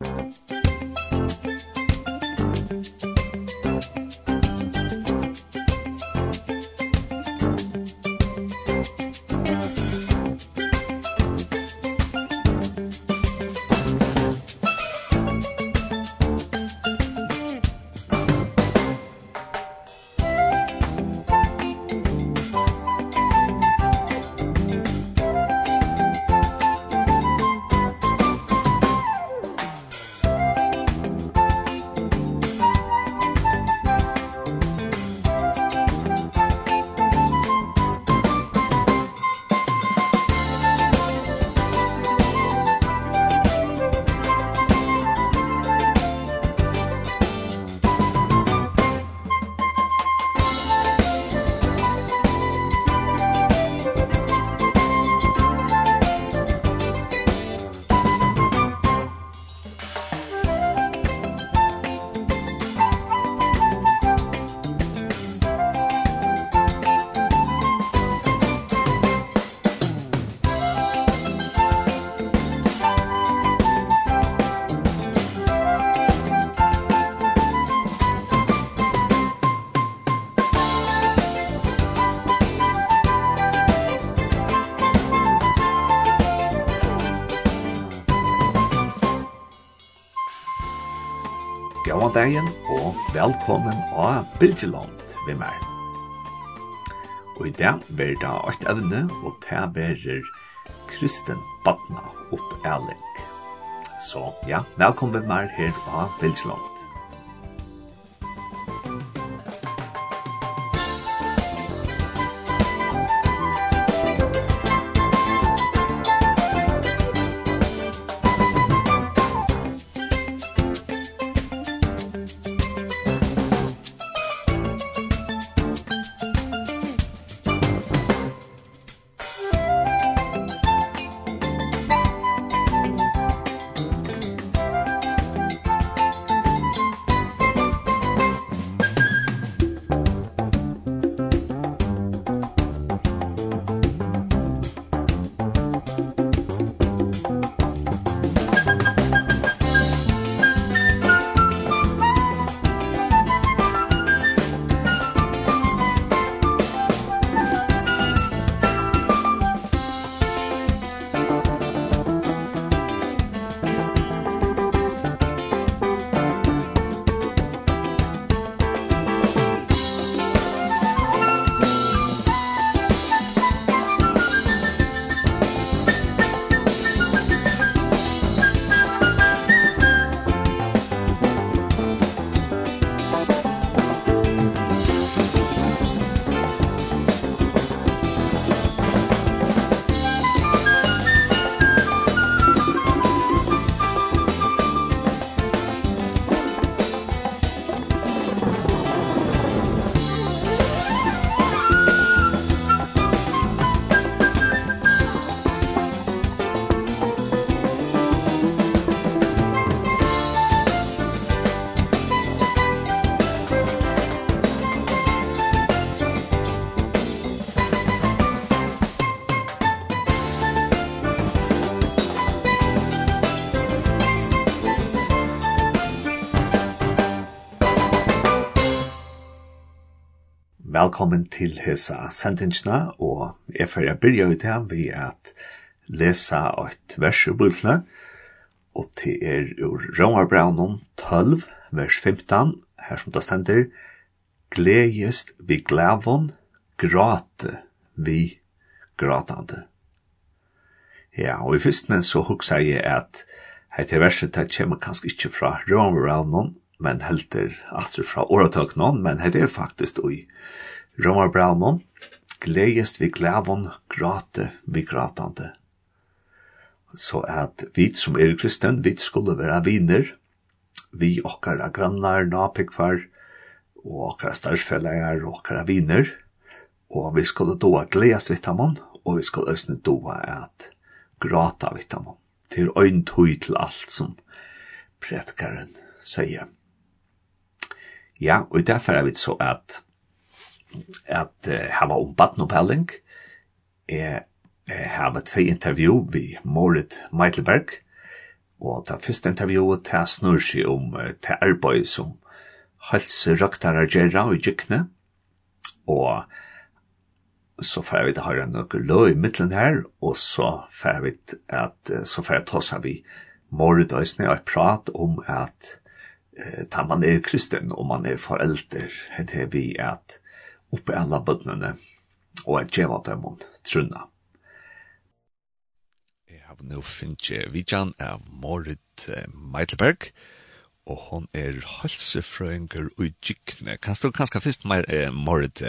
Thank you. av og velkommen av Bilgeland ved meg. Og i dag blir det et evne, og det blir kristen badna opp ærlig. Så ja, velkommen við meg her av Bilgeland. velkommen til hesa sendingsna, og jeg får jeg byrja ut her ved at lesa et vers ur bultene, og til er ur Romarbraunen 12, vers 15, her som det stender, Gledjest vi glavon, grate vi gratande. Ja, og i fyrstene så hugsa jeg at heite verset det kommer kanskje ikke fra Romarbraunen, men helter atter fra åretøkene, men heter faktisk oi Romarbraunon, gledest vi glavon, grate vi gratande. Så at vi som er kristen, vi skulle være viner, vi okkara grannar, napikvar, og okkara starffellegar, og okkara viner, og vi skulle doa gledjest vitamon, og vi skulle øsne doa at grata vitamon. Til øyntøy til alt som predikaren sier. Ja, og derfor er vi så at at uh, hava om badnopelling. Jeg uh, hava tvei intervju vi Morit Meitelberg, og det første intervjuet til snur seg om uh, til arbeid som halsrøktere gjerra og gykkne, og så får vi det har en nøkker i midten her, og så får vi at, så får jeg ta seg vi Morit Øysene og prat om at uh, ta man er kristen og man er forelder, heter vi at oppe alla bøttene og jeg kjeva dem mot trunna. Jeg har nå finnet vidjan av Morit Meitelberg, og hon er halsefrøyngur og gykkne. Kan du kanskje først, Morit,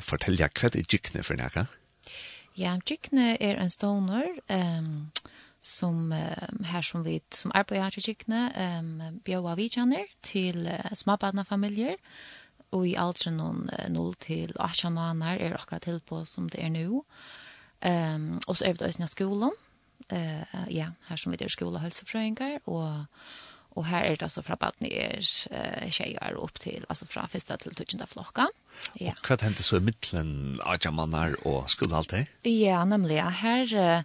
fortelle hva er gykkne for nækka? Ja, gykkne er en stoner, um, som um, här som vi som arbetar i Kikne um, bjöa vidjaner til uh, småbarnafamiljer. familier og i alderen noen 0 til 18 måneder er akkurat til på som det er nå. Um, og så er vi da i skolen, uh, ja, her som vi er skole og helsefrøyngar, og, og her er det altså fra badene er uh, tjejer opp til, altså fra første til tøtjende flokka. Ja. Og hva hendte så i midtelen 18 måneder og skole alt det? Ja, nemlig, ja, her... Uh,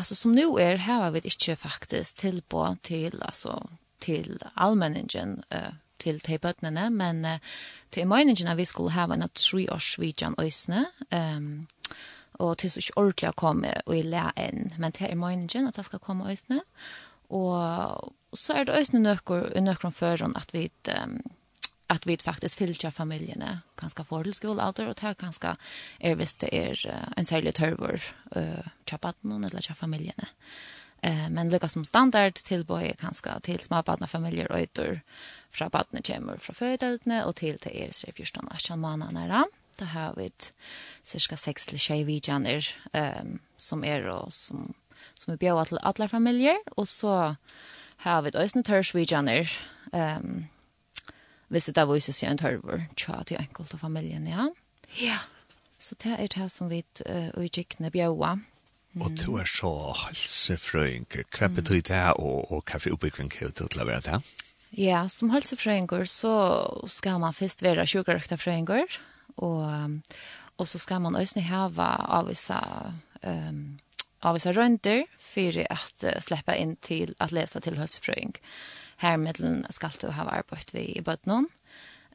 Alltså som nu är här har vi inte faktiskt tillbå till alltså till allmänningen eh til de bøttene, men uh, til meningen vi skulle ha en tre års vidjan øsne, um, og til så ikke ordentlig å komme og i le enn, men til meningen at det skal komme øsne, og så er det øsne nøkker, nøkker om føren at vi um, att vi faktiskt familiene ganske ganska til skolealder, och det ganska är hvis det är en særlig tørver uh, tjapatten eller til familiene. Eh, men lika som standard till boy kanske till småbarnfamiljer och ytor fra badene kommer fra fødeltene og til til er 14 fyrstånd av måneder. Da Da har vi cirka seks til tjej vidjaner um, som er og som, som vi bjør til alle familier. Og så har vi også tørs vidjaner um, hvis det er vises seg en tørver tja til enkelte familien, ja. Ja. Så det er det som vi uh, utgikkene bjør. Mm. Og du er så helsefrøynker. Hva betyr det, og, og hva for oppbygging er det til å være det? Ja, som helsefrøyngur så skal man først være sjukrøkta frøyngur, og, og så skal man også hava avvisa, um, avvisa røyndir for at uh, slippe inn til at till til Här Her middelen skal du ha arbeid vi i bøtnån,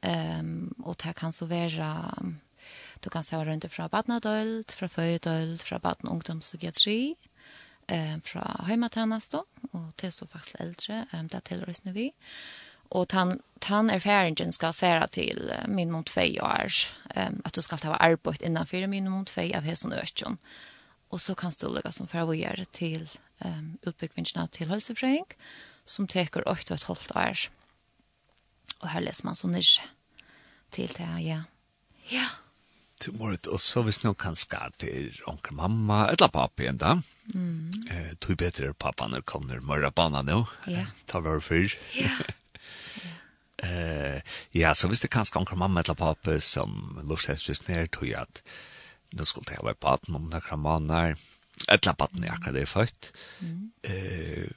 um, og det kan så være Du kan se rundt fra badnadøld, fra føydøld, fra badn ungdomspsykiatri, eh, fra heimatannast då, og til så faktisk eldre, eh, det til røysene vi. Og tan, tan erfaringen skal færa til eh, minimum tvei år, eh, at du skal ha arbeid innanfor minimum tvei av hesen økjon. Og så kan du lukka som færa vågjere til eh, utbyggvinnsna til hølsefrøying, som teker 8 og et halvt år. Og her leser man så nyrse til det, ja. Ja litt mord, og så hvis noen kan ska til onkel mamma, eller pappa igjen da. Mm. Eh, tog bedre pappa når kommer mørre bana nå. Ja. Ta vår fyr. Ja. Eh, ja, så hvis det kan kanskje onkel mamma eller pappa som lovstensvis ned, tog jeg at nå skulle jeg være på om noen måneder, eller baden er akkurat det født. Mm. Eh,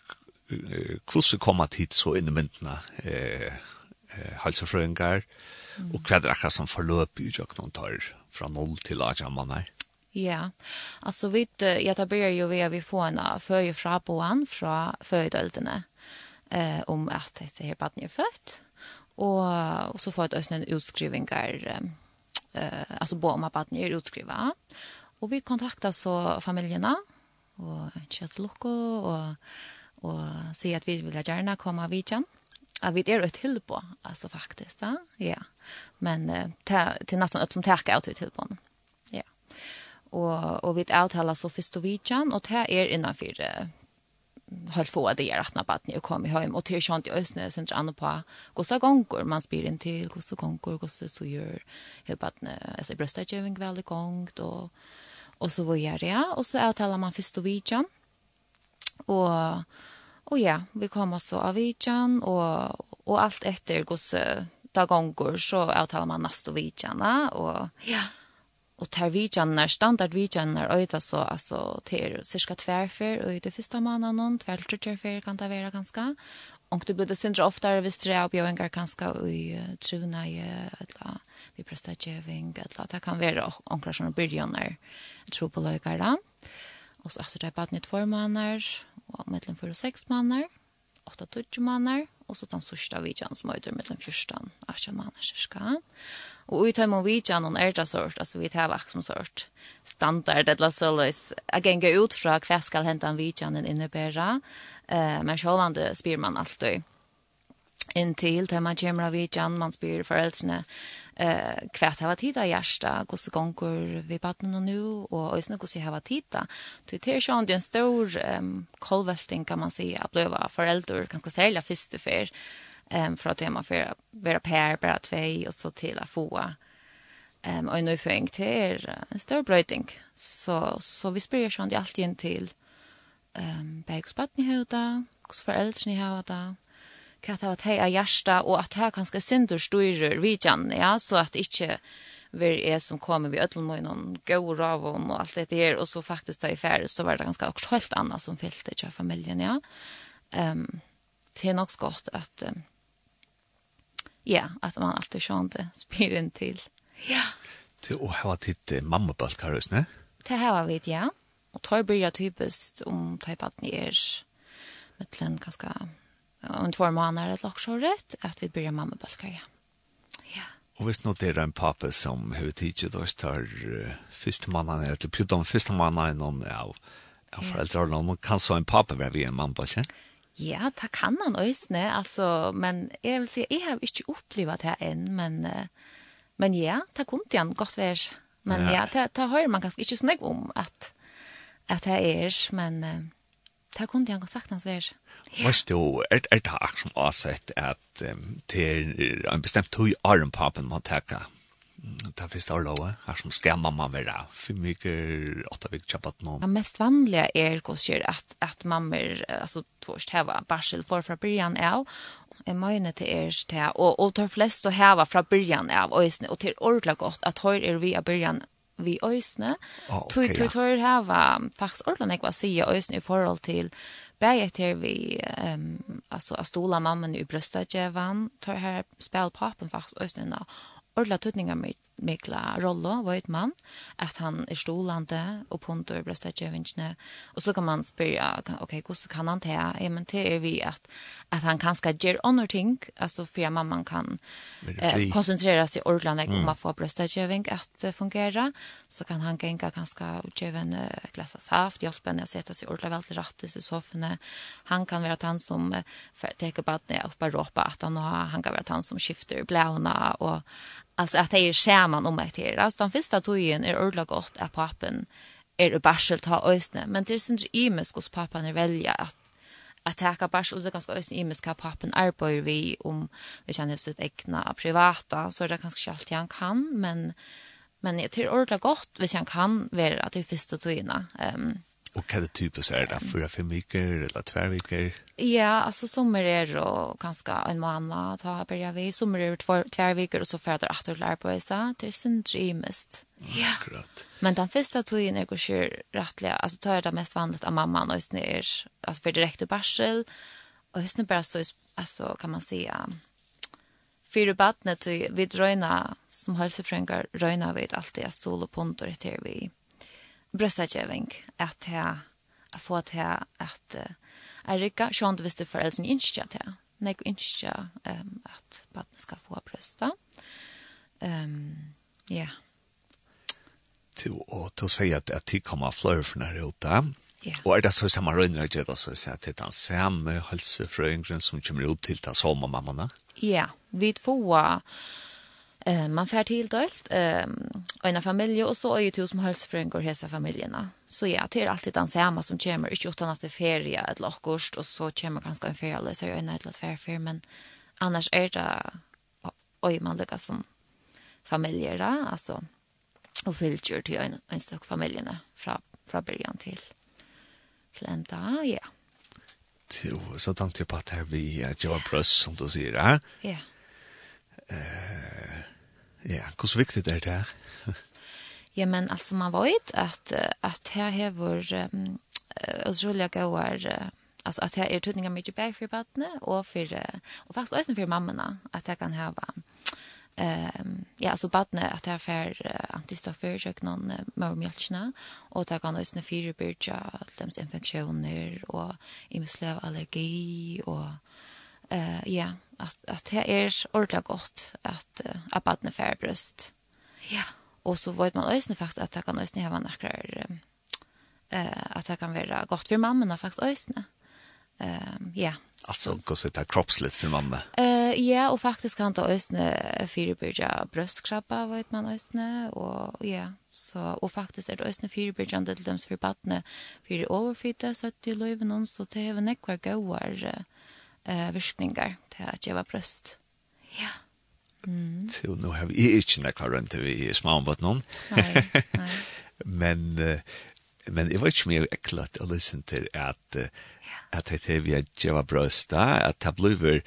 hvordan kommer tid så inn i myndene, eh, eh, halsefrøyngar, mm. og hva er det akkurat som forløp i jøkken tar fra noll til at 18 måneder? Ja, altså vi etablerer jo ved at vi får en føje fra boan fra føjedøltene eh, om at dette her baden er født. Og, og så får vi også en utskriving utskrivingar, eh, altså bo om at baden er utskrivet. Og vi kontakter så familiene, og kjøtt lukko, og, og sier at vi vil gjerne komme av vidtjen att vi är ett till på alltså faktiskt ja. ja. Men eh, till, nästan ett som täcker ut till på. Ja. Och och vi uttalar så fistovican och det är innanför har få det är att när barnet och kom hem och till sånt i ösnä sen andra på gosta gånger man spyr in till gosta gånger gosta så gör hur barnet alltså bröstet jag en kväll gång då och så vad gör ja. och så uttalar man fistovican och Och ja, vi kom så av vidjan och, och allt efter gods dagångor så avtalar man nästa vidjana och ja. Och tar när standard vidjanar öjda så alltså till cirka tvärfer och i det första månaden, tvärtrutjärfer kan det vara ganska. Och det blir det sindra oftare hvis det är ganska ganska i truna i eller vi prestageving eller det kan vara onkrar som byrjanar tro på löjgar Och så efter det är bara ett nytt og mellom 4 og 6 måneder, 8-20 måneder, og så den sørste vidjan som er mellom 14 og 18 måneder, cirka. Og ut hjemme vidjan og er det sort, altså vi tar vakt som sort, standard eller så løs, jeg ganger ut fra hva skal hente en vidjanen innebæra, uh, men sjålvande spyr man alltid inntil til man kommer av vidjan, man spyr foreldrene, eh kvärt hava tida hjärsta går så vi barnen och nu och ösna går så hava tida till till sjön den stor ehm kolvelting kan man säga att blöva föräldrar kanske sälja første för ehm för att hemma för vara pair bara två och så till att få ehm och nu för till er en stor blöting så så vi spyr sjön det alltid in till ehm bägsbatten hur där hur föräldrar ni har där hva det var til å gjørste, og at det kanskje synder styrer vidjan, ja, så at ikke vi er som kommer vi ødelen og noen gode ravån og alt det der, og så faktisk da i ferie, så var det ganske også helt annet som fyllte til familien, ja. Um, det er nok så godt at, um, ja, at man alltid skjønner spyr inn til. Ja. Til å ha titt mammabølkarhus, ne? Det har vi, ja. Og tar blir typisk om tar ni er mittlen ganske om två månader ett lock så rätt att vi börjar mamma mammabölkar, ja. Ja. Och visst nog det är en pappa som har huvudtidget oss tar uh, första månaden eller till pjutan första månaden någon av av föräldrar och någon kan så en pappa vara vid en mammabölkar. Ja, det kan han ösne alltså men jag vill säga jag har inte upplevt det här än men uh, men ja, det kunde han gott vara. Men ja, ja det, det hör man kanske inte snägg om att att det är men uh, det kunde han sagt hans vara. Vast du, er, er det hack som har sett att till en bestemt tog arm papen må teka tacka. Ta första lova, her som skal mamma vara för mycket åtta veckor chapat nu. Det mest vanliga är kanske at att mammor altså tvåst heva barsel for fra byrjan av, Jeg mener til er til, og, og til flest å heva fra byrjan av øysene, og til ordentlig godt at høyre er vi av byrjan vi øysene. Oh, okay, tog, tog, tog heva faktisk ordla nekva sige øysene i forhold til bæg ett vi um, altså, a stola mammen i brøstadjevan, tar her spel papen fast ösnen og ordla tutninga med mykla rollo, vet man, at han er stolande og punter brøstetjøvingsene. Og så kan man spyrja, ok, hvordan kan han ta? Ja, men det er vi at, at han kan skal gjøre andre ting, altså for at mamman kan eh, konsentrera seg ordentlig om mm. å få brøstetjøving at uh, fungera, Så kan han genga kanskje utgjøre en uh, glass av saft, hjelpe henne å sette seg ordentlig vel til rattes i soffene. Han kan være han som uh, teker badene oppe og råpe at han, han kan være han som skifter blævna og Alltså att det är skärman om att det är. Alltså den första tojen är ordla gott att pappen är i barsel ta ösne. Men det är sin imisk hos pappan är välja att att täcka barsel. Det är ganska ösne imisk att pappen arbetar vi om vi känner oss ut ägna privata. Så är det ganska allt han kan. Men, men det är ordla gott hvis han kan vara att det är första tojerna. Um, Og hva er det typisk er det? Fyra, för fem viker eller tver viker? Ja, alltså sommer er då kanskje en månad ta börja vi Sommer er två två veckor och så för att åter lære på så det är sin dreamest. Ja. Akkurat. Men den første togjen er ju rättliga alltså tar det mest vanligt av mamman och sen är alltså för direkt barsel och sen bara så alltså kan man säga fyra barnet vi drøyna som hälsofränkar röna vi allt det stol og punter etter vi brøstadjeving at bröstageving att här att få att här att Erika sjönde visste föräldrarna inte til, här. Nej, inte ehm att barnet skal få brøsta. Um, ja. Til Till til å si at att det kommer flere for här ute. Ja. Och är det så samme røyner jeg gjør, så så att det den samme helsefrøyngren som kommer ut till ta sommarmammorna? Ja, vi får Eh, man får til dølt, eh, en familie, og så er jo to som hølsfrøngår hese familiene. Så ja, det er alltid den samme som kommer, ikke uten at det er ferie eller akkurat, og så kommer ganska en ferie, eller så er det en eller ferie, ferie, men annars er det øy man lykkes som familier, da, altså, og fylgjør til en, en støk familiene fra, fra början til, til enda, ja. Så tenkte jeg på at her vi er Joe Bruss, som du sier, ja? Ja. Yeah eh, ja, hur viktigt är det här? ja, men alltså man vet att att här har vår eh utrolig gode alltså att jag är tydningar mycket bättre för barnen och för och faktiskt också för mammorna att jag kan ha ehm ja alltså barnen att det får antistoffer jag någon mormjölkna och det kan också för börja dems infektioner och imslöv allergi och eh ja att att det är ordentligt gott att att barnet får bröst. Ja, och så vet man ösn faktiskt att det kan ösn ha några eh att det kan vara gott för mammorna faktiskt ösn. Ehm ja. Alltså går så där kroppsligt för mamma. Eh ja, och faktiskt kan det ösn fyrbyrja bröstkrabba vet man ösn och ja, så och faktiskt är det ösn fyrbyrja det döms för barnet för överfitta så att det löver någon så det är en goar eh, virkningar till att jeg bröst. Ja. Mm. Til nu har vi ikke nekka rundt vi i småanbåten. Nei, nei. men, uh, men det var ikke mer ekkert å lysen til at at det er vi er djeva brøsta, at det blir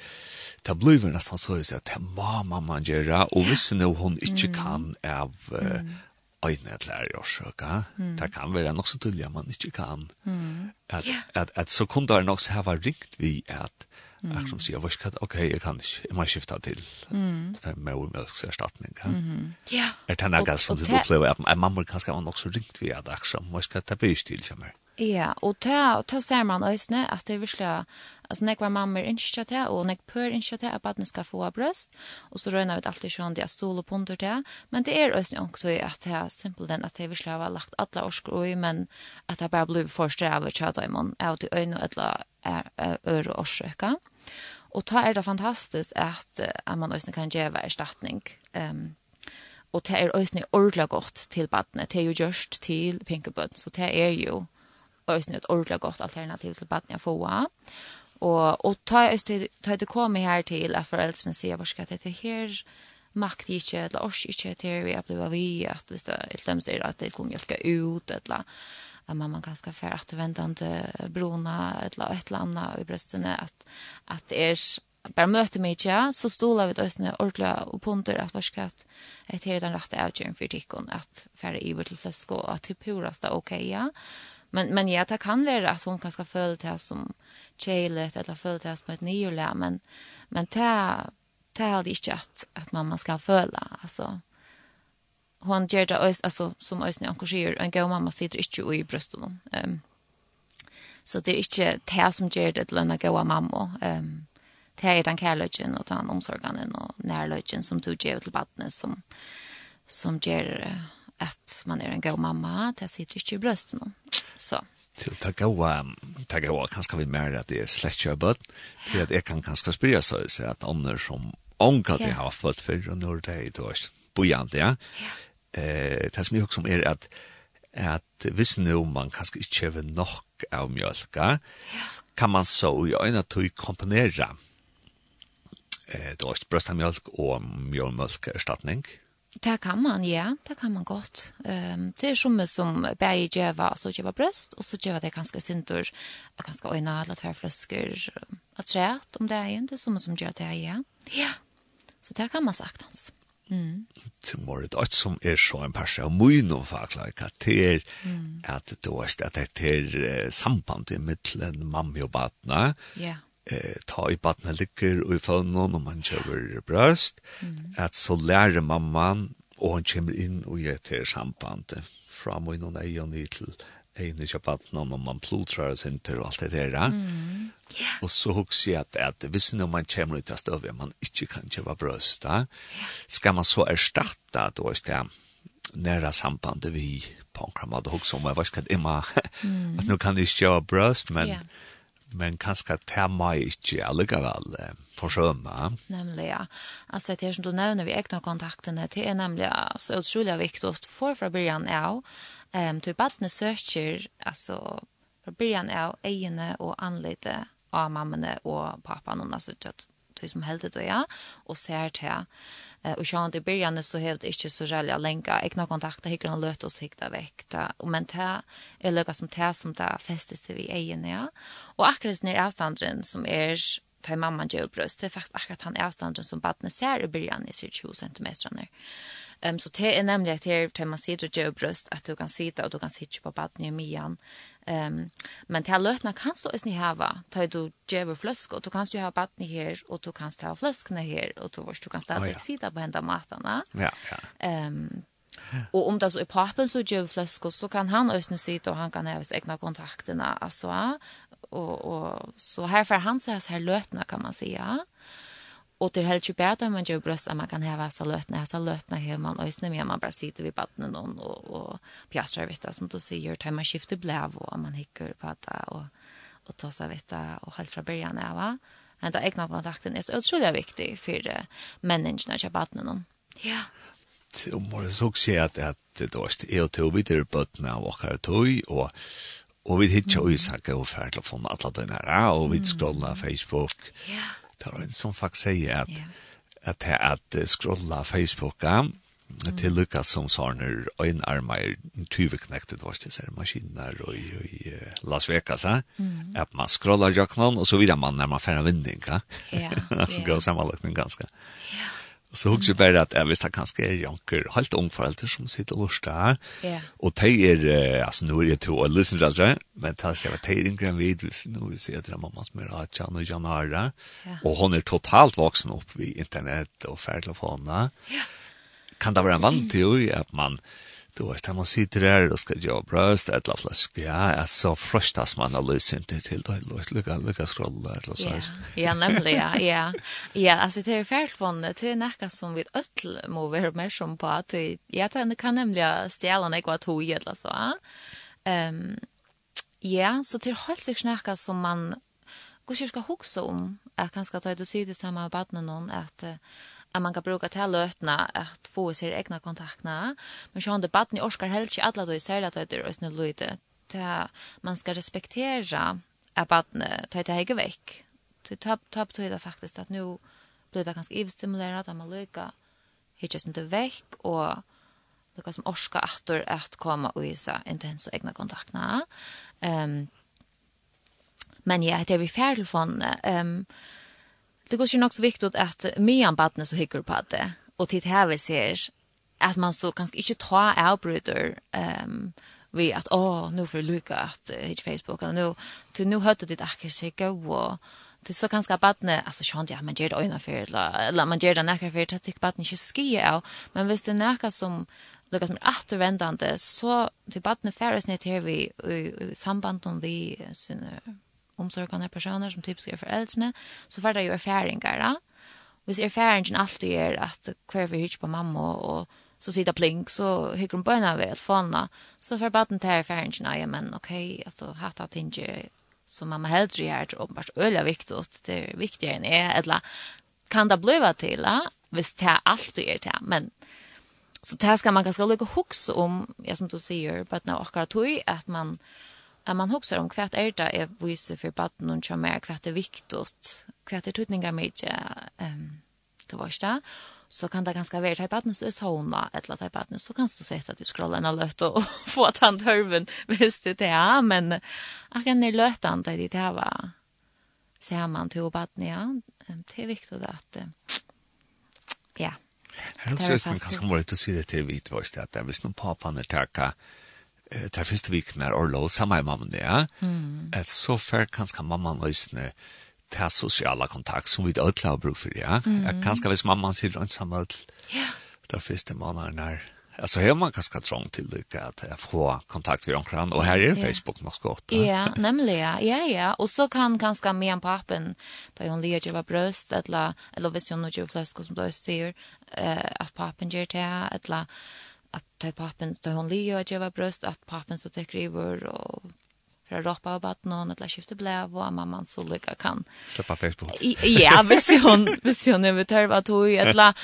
det blir nesten så at det må man gjøre, og hvis hun ikke kan av øyne et lærer årsøka. Mm. Det kan være nok så tydelig at man ikke kan. Mm. At, yeah. at, at så kunne det nok så hava ringt vi at mm. akkurat som sier, hva ok, jeg kan ikke, jeg må skifte til mm. med umiddelserstatning. Ja? Mm. Yeah. Er det noe som du opplever at mamma kanskje var nok så ringt vi at akkurat som, hva skal det bli til for meg? Ja, og ta, ta ser man øsne at det er virkelig, altså nek var mamma er innskjøtt til, og nek pør innskjøtt til at badene skal få av brøst, og så røyner vi alltid sånn det er stol og punter til, men det er øsne ångtøy at det er simpelt den at det er virkelig har lagt alle orsker ui, men at det bare blir forstrevet til i mån, av de øyne og alle øre årsøkker. Og ta er det fantastisk at, at man øsne kan gjøre erstatning. Um, og det er øsne ordentlig godt til badene, det er jo gjørst til pinkebøtt, så det er jo øyne ett ordentligt gott alternativ til baden Och och Og, og ta det kommer här till att föräldrarna ser vad ska det här makt inte eller oss inte till vi att vi, att hvis det er et er att det skulle mjölka ut, eller att mamma kanske för att vänta inte brona, eller ett eller annet i brösten att att det är bara møte mig inte så stolar vi døsene ordentlig och punter vad ska att et her den rätta avgörande för tikkene, att färre i vårt fløsk och att det puraste okej ja. Men men ja, det kan vara att hon kanske föll det som chelet eller föll det som ett nyolä, men men det det är inte att att mamma ska fölla alltså hon gör det alltså som öst när hon en gå mamma sitter inte i brösten. Ehm um, så det är inte det som gör det lönna gå mamma. Ehm um, det är den kärleken och den omsorgen och närleken som du ger till barnet som som gör att man är en god mamma, det sitter inte i brösten. Så. Till ta gå ta gå kanske vi mer att det er slett bud til att jeg kan kanske spela så så at andre som onkel det har fått för och når det är då bojant ja. Eh det som jeg också er att att hvis nå man kanske ikke över nok av mjölka kan man så i en å komponere eh då är bröstamjölk och mjölmjölkerstatning. ja Det kan man, ja. Det kan man godt. Um, det er som som bæger djeva, så djeva brøst, og så djeva det ganske sintur, ganske øyne, eller tverfløsker, at træt om det er. Det er som som djeva det er, ja. Ja, så det kan man sagt hans. Mm. Det må det alt som er så en person, mun og at det er at det er, at det er sambandet mittlen mamma og batna, ja eh ta i barnet ligger og i fønnen og man kjøver brøst, mm. at så lærer mamman og han kommer inn og gjør til sambandet fra min og nøye og nøye til ene kjøpaten og man plotrar og synter og alt det der. Mm. Yeah. Og så husker jeg at, at hvis når man kommer ut av støvet, man ikke kan kjøpe brøst, da, skal man så erstatte at det er nära sambandet vi på en kramad och som jag vet ska imma. Mm. Alltså nu kan det ju bröst men yeah men kanskje tema ikke allikevel forsømme. Nemlig, ja. Altså, det er som du nevner vi egna kontaktene, det er nemlig så utrolig viktig for fra byrjan av, um, til badene søker, altså, fra byrjan av egne og anledde av mammene og pappaen, altså, til som heldet og ja, og ser til Eh och sjön i början så helt inte så jävla länka egna kontakta hickar och löt oss hickta väck och men ta är lucka som tä som där fästes vi egen ja. Och akkurat när avstånden som är ta mamma gör bröst det är faktiskt akkurat han avstånden som barnet ser i början är 20 cm. Ehm um, så det är nämligen att här tar man sitter och bröst att du kan sitta och du kan sitta på barnet i mian Ehm men till lötna kan du inte hava. Ta du ger flaska och du kan ju ha vatten här och du kan ta flaskorna här och då du kan ställa ja. sida på hända matarna. Ja, ja. Ehm Och om det så är pappen så ger flaskor så kan han ösna sitt och han kan även egna kontakterna alltså och och så här för han så här lötna kan man säga. Og det är helt ju bättre man gjør brøst at man kan häva så lötna, så løtene här man ösnar med man bare sitter ved vattnet noen og, og pjäsar vet du, som du sier, tar man skifter blev og man hikker på det og, og tar seg, vet du, och helt fra början är va? Den egna kontakten er så utrolig viktig for uh, menneskene til vattnet noen. Ja. Och man så si at att då är det att vi tar på vattnet och åker tog og Og vi hittar ju saker och og ferdig å få alle denne her, vi scrollar Facebook. Ja det var en som faktisk sier at, at, at, scrolla Facebooka til Lukas som sarner en armer tyveknektet var til ser maskiner og i Las Vegas mm. at man scrollar jaknan og så vidar man når man färna vinding ja, ja. så går sammanläggningen ganska ja. Og så hugger jeg bare at jeg visste at kanskje er jonker helt ungforeldre som sitter og lortet Ja. Og de er, altså nå er jeg to og lysen til men det er at de er yngre enn vi, hvis nå vi ser att mamma som er at Jan og Jan Harra, og hun er totalt vaksen opp vid internett og ferdtelefona. Ja. Kan det være en vant til at man, mm Du vet, man sitter der og skal gjøre brøst, et eller flask. Ja, jeg så frøstas man har löst til, till då. Låt lucka lucka et eller så. Ja, nemlig, ja, ja. Ja, altså, det er fælt fält det er nekka som vi øtl må være mer som på att ja, det kan nemlig stjäla nek hva tog eller så. Um, Ja, så det er helt sig nekka som man går skal huxa om att kanske ta det och se det samma barnen någon att att man kan bruka till lötna att få sig egna kontakterna. Men sjön det barn i orskar helst inte alla då i sälja att det är snäll lite. Man ska respektera att barnet tar det här veck. Det tar på betyder faktiskt att nu blir det ganska överstimulerat att man lycka hittas inte väck och det som orska attor att komma och isa intensa egna kontakterna. Ehm um, men ja, det är vi färdel från ehm um, det går ju nog så viktigt att medan barnet så hickar på det. Och tid här vi ser att man så kanske inte ta avbryter ehm um, vi att åh oh, nu för lucka att uh, hit Facebook. Och nu till nu hörde det akkurat sig och det så ganska barnet alltså sjönt ja man ger det ena för eller man ger det näka för att det barnet inte skia men visst det näka som lukas med återvändande så till barnet färdas ner till vi i samband om vi syner omsorgande personer som typisk er foreldrene, så får det jo erfaringer da. Hvis erfaringen alltid er at hver vi hytter på mamma og så sitter plink, så hykker hun bøyna ved fåna, så får baden til erfaringen, ja, men ok, altså, hatt at ikke som mamma helst gjør, det er åpenbart øyla viktig, det er viktigere enn jeg, eller kan det bli til, ja, hvis det alltid er det, men så det skal man ganske lykke hukse om, ja, som du sier, bare når akkurat tog, at man, att man huxar om kvart är det är vise för batten och kör mer kvart är viktigt kvart är tutningar med ehm det var det så kan det ganska vara typ barnen så såna eller typ barnen så kan du sätta att du scrollar en löt och få att han hörven visst det är men jag kan det löta det det var ser man till batten ja. Det är viktigt att ja. Här också är det kanske mer att se det till vitt vars det att hvis någon pappan är tacka eh där finns det veckan är Orlo samma mamma mamman där. Mm. Att så för kanske mamma lyssna till sociala kontakt som vi då klar bruk för ja. Mm. Kanske vis mamma sitter ensam allt. Ja. Där finns det mamma när Alltså här man kanske trång till lycka att jag får kontakt med omkring och här är Facebook något gott. Ja, nämligen. Ja, ja. Och så kan ganska med en pappen där hon lägger var bröst eller eller vis hon nu ju flaskor som då ser eh att pappen ger till eller att ta pappen så hon leo att jag bröst att pappen så tek river vår och för att ropa av att någon att skifta blev och mamman så lycka kan släppa Facebook. Ja, visst hon visst hon över törva tog ju att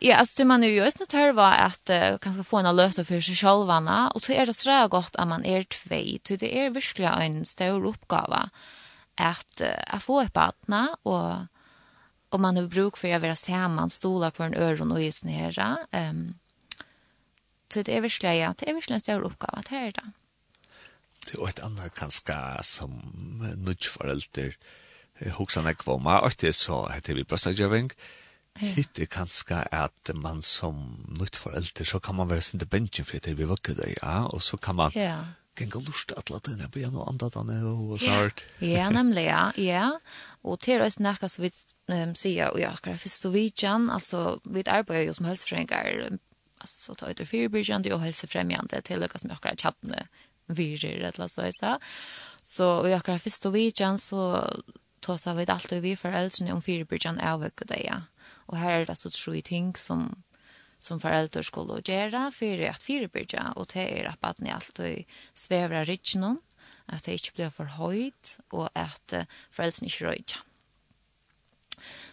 ja, alltså man är ju just nu törva att uh, kanske få en löta för sig självarna och så är det så gott att man är två. Så det är verkligen en stor uppgåva att uh, få ett barn och om man har bruk för att vara samman stolar kvar en öron och isnera. Ehm um, så det är väl släja, det är väl en stor uppgave att här då. Det är ett annat kanske som nudgeförälder hoxarna kvomma och det så heter vi brassageving. Hitt er kanskje at man som nytt forelder, så kan man være sin til for etter vi vokker det, ja, og så kan man ja. genga lust at la den på gjennom andre denne og sånt. Ja, nemlig, ja, ja. Og til å snakke så vidt um, sier, og ja, akkurat først og vidjan, altså vi arbeider jo som helseforeninger alltså ta ut förebyggande och hälsofrämjande till det som jag kan chatta virer eller så så. Så vi har kvar första veckan så tar så vi allt vi föräldrar om förebyggande ja. Och här är det så tre ting som som föräldrar skulle göra för att förebygga och det är att barnet alltid svävar i att det inte blir för höjt och att föräldrarna inte röjer.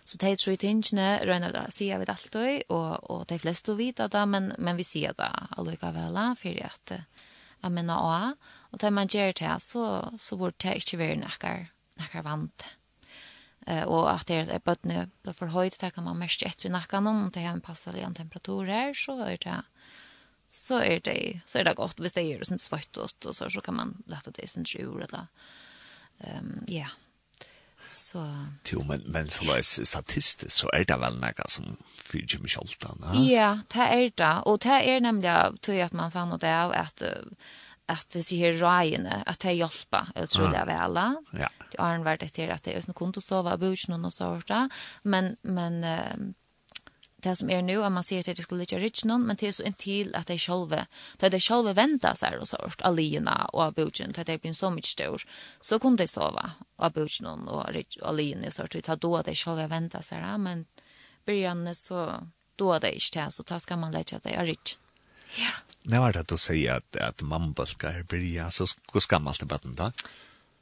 Så det tror tingene røyner det, sier vi det alltid, og, og de fleste vet det, men, men vi sier det allikevel, for at jeg mener også, og det man gjør det, så, så burde det ikke være noe, noe vant. Uh, og at det er bøttene blir for høyt, det kan man mest etter i nakken, om det er en passelig temperatur her, så er det så er det så er det godt hvis det gjør det sånn svart og så så kan man lata det sin jord eller ehm ja. Så Jo, men men så läs statistisk, så er det vel noe som fyrer ikke mye alt själtan. Ja, det er det Og det er nemlig tror at man fann något av att at det sier rajene at det hjelper utrolig tror det. Ja. Det har varit det att det är en konto så var buchen och så där. Men men det som er nu att man ser att det skulle ligga rich någon men det är så en till att det själva det det själva vänta så här och sort alina och abugen det det blir så mycket stor så kunde det sova abugen och rich alina så att det då det själva vänta så här men början så då det inte så tar ska man lägga det är rich Ja. Det var det du säger att, att mammabölkar börjar så gammalt i baden då?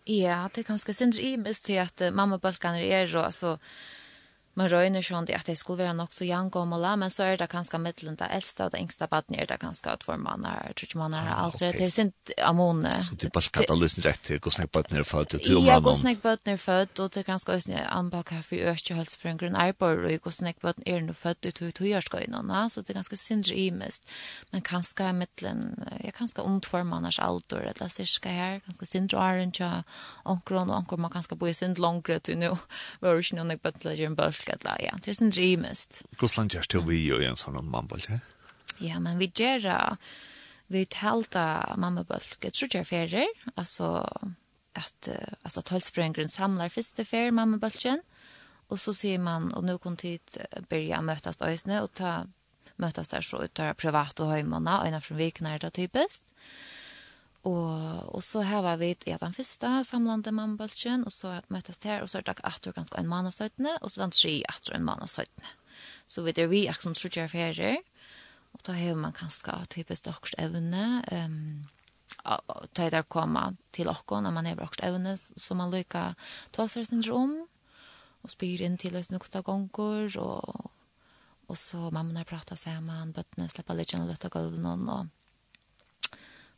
Ja, det er ganske synd i mest till att mammabölkarna er, og altså, Man røyner sånn at det skulle være nok så jank og måla, men så er det kanskje middelen det eldste, og det yngste baden er det kanskje at for man er, tror ikke man er alt rett til sin amone. Så det er bare katalysen rett til hvordan jeg baden er født, til om man Ja, hvordan jeg baden er født, og det er kanskje også anbaka her for økje hølse for en grunn arbeid, og hvordan jeg baden er nå født ut i togjørskøynene, så det er ganske sindre imest, men kanskje middelen, ja, kanskje om for man er alder, eller cirka her, kanskje sindre åren, ja, onkron og onkron, man kanskje bo i sindre langre til nå, var ikke noen jeg baden er en bøl, fisk eller ja, det är sån dreamist. Hvordan just det vi och en sånn mambolt, ja. Ja, men vi gör vi tälta mammabolt. jeg tror jag färre, alltså att alltså att halsbröngren samlar första fär mammabolten och så ser man och nu kan tid börja mötas ösne och ta mötas där så ut där privat och hemma og från vikene er det typiskt. Og, og så her var vi i den første samlande mannbølgen, og så møttes det her, og så er det etter ganske en mann og søytene, og så er det tre etter en mann og søytene. Så vi er vi akkurat som tror jeg ferier, og da har man kanskje typisk deres evne, um, ta det komma til och når man har brakt evne, som man lykker ta seg sin rom, og spyr in till oss några gånger og, og så mamma har pratar sammen, bøttene slipper litt och låta gå någon og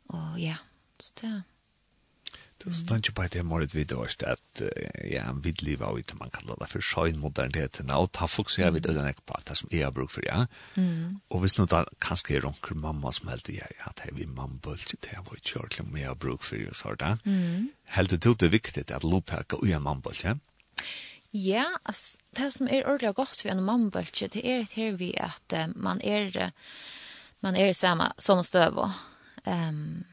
och ja Så det Det er sånn ikke bare det målet vi da, at att ja, vi lever av det man kallar det for skön moderniteten, og ta fokusera vi det ikke på det som jeg har bruk for, ja. Mm. Og hvis noe da, kanskje er onkel mamma som helt ja ja det er vi mamma bullt det var ju jeg har bruk for, og så där. Mm. Helt det är viktigt att låta gå i mamma bullt. Ja. Ja, altså, det som er ordentlig godt for en mannbølge, det er et her vi at uh, man er, man er samme som støv. og, Um,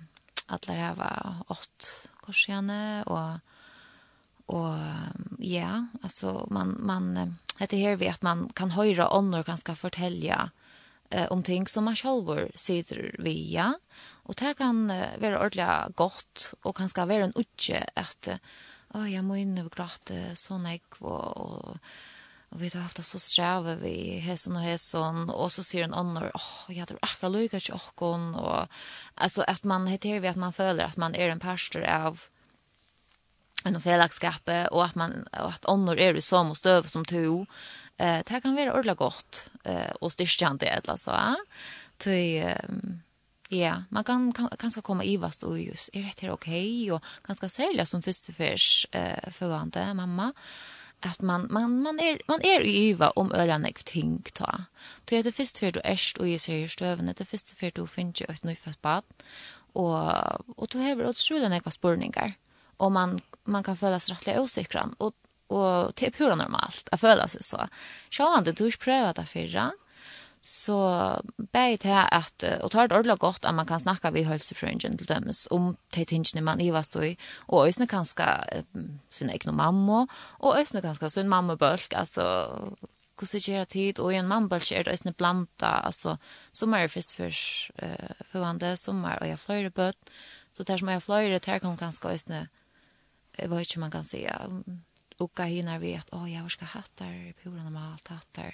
alla här var åt korsjane och och ja alltså man man heter här vi att man kan höra andra ganska fortälja eh, om ting som man själv sitter via och det kan vara ordentligt gott och kan ska vara en utje att åh oh, jag må in och gråta sån ek och, och Och vi har haft det så sträva vi hässon och hässon och så ser en annan åh oh, jag tror akra lugga till åkon och alltså att man heter vi att man føler att man är en pastor av en fällskap och att man og att annor är i som och stöv som to eh det kan være ordla gott eh och det, eller så till Ja, man kan ganska komma i vast och just är det här okej och ganska sälja som förstefärs eh förvante mamma att man man man är man är i iva om ölan ek ting ta. Det är det först för du ärst och är seriöst över det först för du finns ju ett nyfött bad. och och du har otroligt näkva spurningar och man man kan føla sig rättliga osäkran och och det är pura normalt att føla sig så. Jag han inte du prövat det förra Så bare til att och tar det ordentlig gott att man kan snacka vid helsefrøringen till dømes om det tingene man i vad står i, och ösna kanske sin egen mamma, och ösna kanske sin mammabølg, altså hvordan gjør tid, och i en bulk är det ösna blanda, alltså som er för først uh, forhåndet, som är og jeg fløyre bøtt, så där som jag flyr det här kan kanskje ösna vad vet inte man kan säga och hva hinner vi at, å, jeg har på grund av allt hatt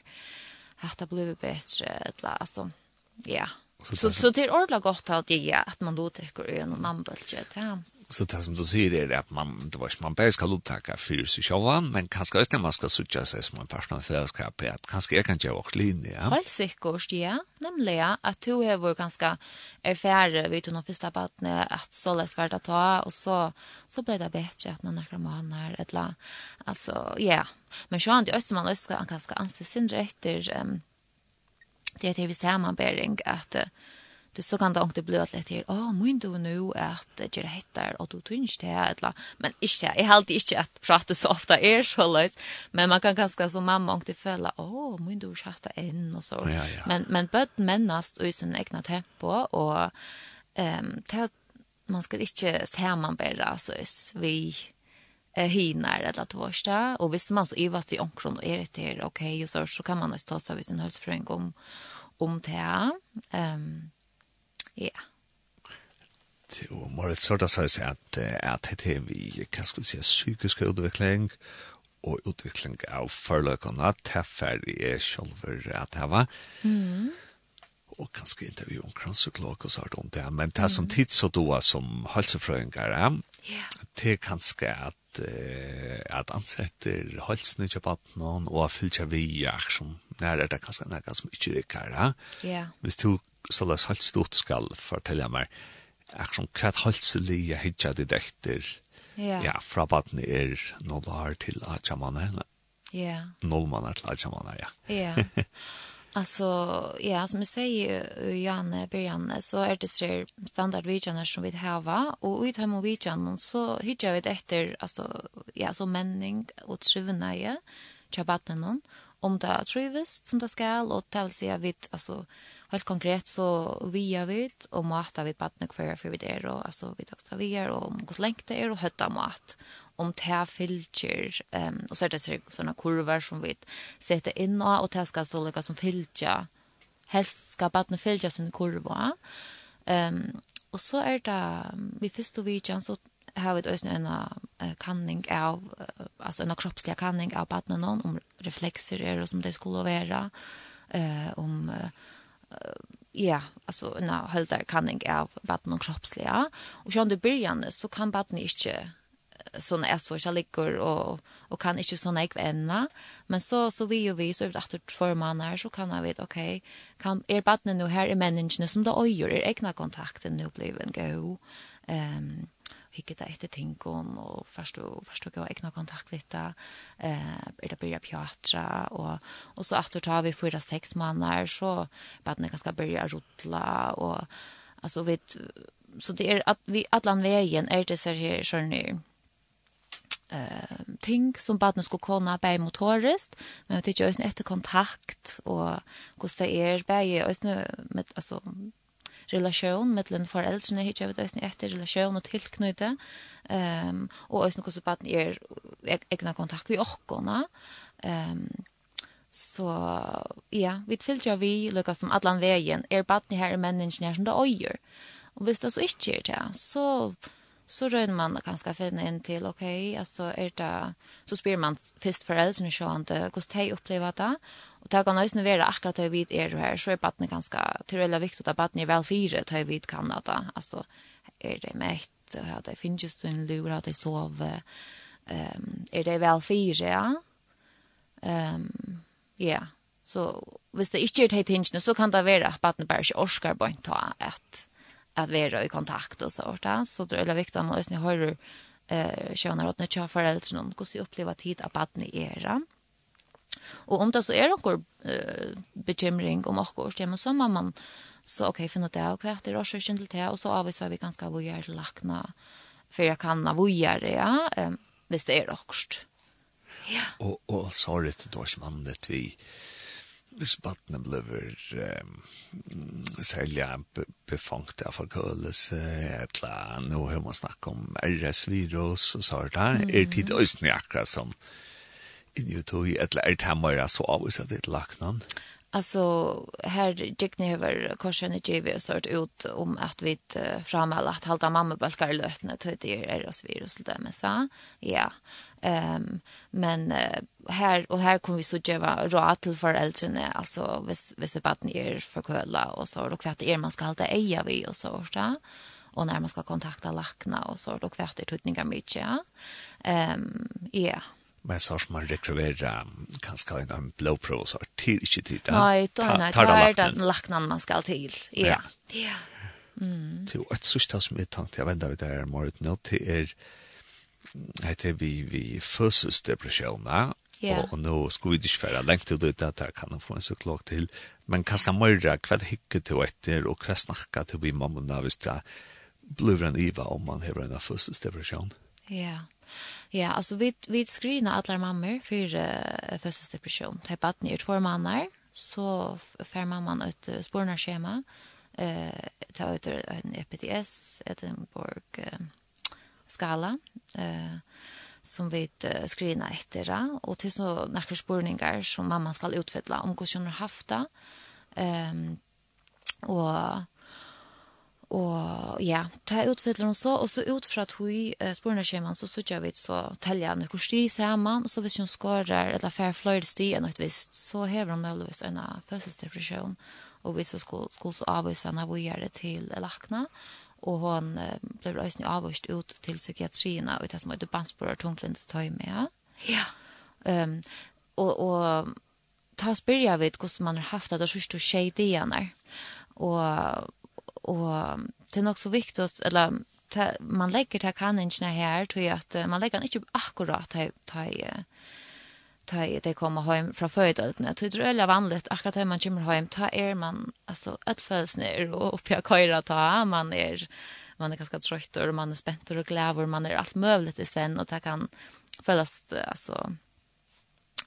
att det blev bättre eller alltså ja. Så så det är ordentligt gott att det att man då täcker ögon och namnbultet ja. Så det som du sier er at man, det var ikke man bare skal uttaka fyrir seg sjåan, men kanskje også man skal sutja seg som en personal fellesskap, at kanskje jeg kan gjøre også linje. Ja? Helt sikkert, ja. Nemlig at du har vært ganske erfære vidt noen første badne, at så løs var det ta, og så, så ble det bedre at noen akkurat måneder, et eller Altså, ja. Men sjåan, det er også man også kan ganske sin sin etter um, det er til vi samarbeiding, at uh, det så kan det inte bli att lätt här. Åh, mun du nu att det är hettar och du tyns det här eller men inte jag har alltid inte att prata så ofta är så lös, Men man kan ganska som mamma och det fälla. Åh, men du schafft en och så. Men men bud mennast i sin egna tempo och ehm um, man ska inte se man bara så vi eh hinar eller att vårsta och visst man så ivast i onkron och är det okej okay, och så så kan man ta sig av sin hälsofråga om om det ehm um, Ja. Det var mer et sort av seg at, at det er vi, hva skal vi si, psykisk utvikling og utvikling av forløkene, det er ferdig er selv at det var. Mm. Og kanskje intervju om kranseklok og sånt om det, men det som tid så då som helsefrøyngar, yeah. det er kanskje at at ansetter halsen i kjøpaten og fylkja vi er som nær er det kanskje nær som ikke rikker. Ja. Hvis du så det er helt stort skal fortelle meg akkurat hva halselig jeg hittar ditt etter yeah. ja, fra baden er noll år til atjamaner ja. noll måneder til atjamaner ja. ja. Alltså, ja, som jag säger Janne Birjanne så är det tre standardvidjaner som vi har och i de här vidjanerna så hittar vi det efter alltså, ja, så männing och trivnöje till baden om det trivs som det ska och det vill säga vid alltså, helt konkret så via vid och matar vid barnet kvar för vi det och alltså vi tar vi är och om hur länge det är och hötta mat. Om te filter ehm och så är det såna kurvor som vi sätter in och och det ska så lika som filter helst ska barnet filter sin kurva. Ehm och så är det vi förstår vi ju så har vi också en kanning av alltså en kroppslig kanning av barnen om reflexer är och som det skulle vara eh om uh, ja, alltså en hållbar kanning av vatten och kroppsliga. Och sen det början så kan vatten inte såna är så jag ligger och och kan inte såna jag vänna men så så vi ju vi så efter att två månader så kan jag vet okej okay, kan er barnen nu här i människan som då öjer er egna kontakten nu blir en go ehm um, hicketa efter tinkon och förstå förstå gå egna kontakt lite eh är det börja pjatra och och så åter tar vi fyra sex månader så barnet ganska börja rotla och alltså vet så det är att vi allan vägen är det så här så nu eh ting som barnet skulle kunna bäj motorist men det görs en efter kontakt och hur det är bäj med alltså relation mellan hit jag vet inte efter relation och tillknyta ehm um, och också något så att ni är egna kontakt vi orkarna ehm så ja vi fylgja vi lucka som allan vägen är barn ni här är människan som det öjer och visst det så inte är det så så rör man kanske finna in till okej okay, alltså är det, så spyr man först først så sjående hvordan de uppleva det, Og det kan også være akkurat det vi er her, så er badene ganske, det er veldig viktig at badene er vel fire, det vi kan at det, altså, er det mett, og det finnes en lur, at det sover, um, er det vel fire, ja. Um, ja, så hvis det ikke er det tingene, så kan det være at badene bare ikke orsker på en ta at, at være i kontakt og sånt, ja. så det er veldig viktig at man også hører, eh, kjønner at nødt til å ha foreldrene, hvordan opplever tid at badene er, ja Og om det så er noen uh, bekymring om akkurat, ja, men så må man så ok, finne det, av hvert, det er også årsøkken til det, og så avviser vi ganske hvor jeg er lakna, for jeg kan hvor jeg er, ja, um, hvis det er akkurat. Ja. Og, og så er det da ikke vannet vi, hvis battene blir um, særlig befangt av forkølelse, et eller annet, nå har man snakket om RS-virus, og så er det, mm. er tid øyne akkurat som, mm inn i tog, eller er det her så av oss det laknan? Alltså här gick ni över korsen i GV och sort ut om att vi framhåller att halta mamma bulkar lötna till det är oss virus det med så ja. Ehm men här och här kommer vi så ge råd till föräldrarna alltså vis vis att ni är förkölda och så och kvart är man ska halta eja vi och så så och när man ska kontakta lackna och så då kvart är tutningar mycket. Ehm ja men så som man rekryverar kanskje en, en blowpro så till inte till det. Nej, då nej, då är det den laknen man skal til. Ja. Ja. Mm. Til et sørste som jeg tenkte, jeg jag vända det där mordet nå til er heter vi vi födelsedepressioner Yeah. og, og nå skulle vi ikke være lengt ut det jeg kan få en så klok til, Men hva skal man gjøre, hva hicka til etter, og hva snacka til vi mamma hvis det blir en iva om man har en fødselsdepresjon? Ja. Yeah. Ja, alltså vi vi screena alla mammor för uh, födelsedepression. Det barnet är två månader så får mamman ett uh, spårnarschema. Eh uh, ta ut en EPTS, Edinburgh uh, skala eh som vi uh, screenar efter och till så några spårningar som mamman ska utfylla om hur hon har haft det. Ehm um, och Og ja, det er utfyller hun så, og så ut fra at hun uh, sporene kommer, så sier vi så teller hun hvor sti sammen, og så hvis hun skårer eller fær flere sti enn et visst, så hever hun muligvis en fødselsdepresjon, og hvis hun skulle, skulle så avvise henne hvor gjør det til lakna, og hun uh, ble også avvist ut til psykiatrien, og det som er banspåret tunglindes tøy med. Ja. ja. Um, og, og ta spyrer jeg vidt hvordan man har haft det, og så er det skjedd igjen der. Og Och det är också viktigt eller ta, man lägger det kan inte här tror jag att man lägger inte akkurat ta ta ta det kommer hem från födelsen. Jag tror det är vanligt akkurat hur man kommer hem ta er man alltså att föds ner och uppe jag köra ta man är man är ganska trött och man är spänd och glad och man är allt möjligt i sen och det kan följas alltså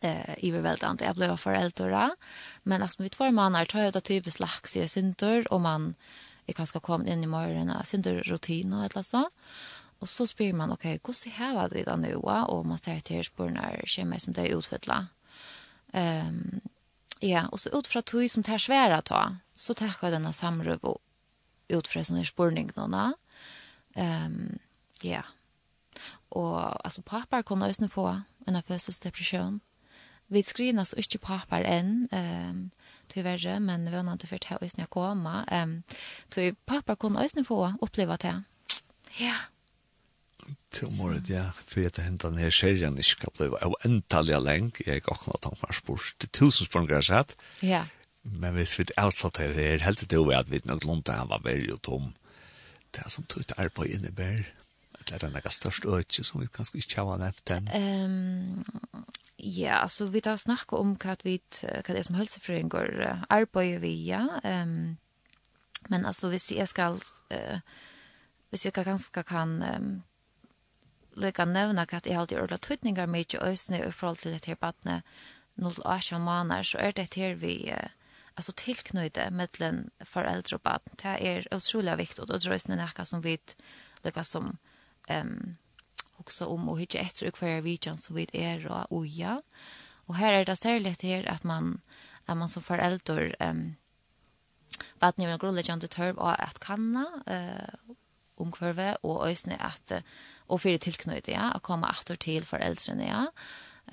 eh i överväldigande. Jag blev föräldrar men alltså vi två månader tar jag det typiskt lax i och man jeg kan skal komme inn i morgen, jeg synes det er rutiner og et eller annet. Og så spyr man, ok, hvordan hever det da nå? Og man ser til spørsmål kommer som det er utfytlet. Um, ja, og så ut fra tog som det er svære ta, så tar jeg denne samrøv ut fra sånne spørsmål nå. Um, ja. Og altså, pappa kunne også få en fødselsdepresjon. Vi skriner så ikke pappa enn. Um, tyvärr, men vi har inte fått här ösna komma. Ehm så pappa kunde ösna få uppleva det. Ja. Tomorrow ja, för att hända ner serien i bli av entaliga länk. Jag har också något om spurs till tusen språngar så sett. Ja. Men hvis vi vet avslut här helt det vi att vi nok långt han var veldig tom. Det som tog ut arbeid innebär. Det er den där största ökje som vi kanskje ikke har nevnt den. Um, Ja, altså vi tar snakka om hva vi hva det er som helsefrøyngur arbeider vi, ja. Um, men altså hvis jeg skal uh, hvis jeg ganske kan um, lukka nevna hva jeg alltid ordla tvittningar mykje øsne i forhold til dette her badne 0-18 måneder, så er det her vi uh, altså tilknøyde mellom foreldre og badne. Det er utrolig viktig, og det er øsne nekka som vi lukka som um, också om och hitta efter och kvar vidjan som vid er och oja. Och här är det särskilt här att man att man som förälder ehm um, vad ni vill grundläggande törv att kanna eh omkvarve og øysne at og fyrir tilknøyde ja at koma aftur til foreldrene ja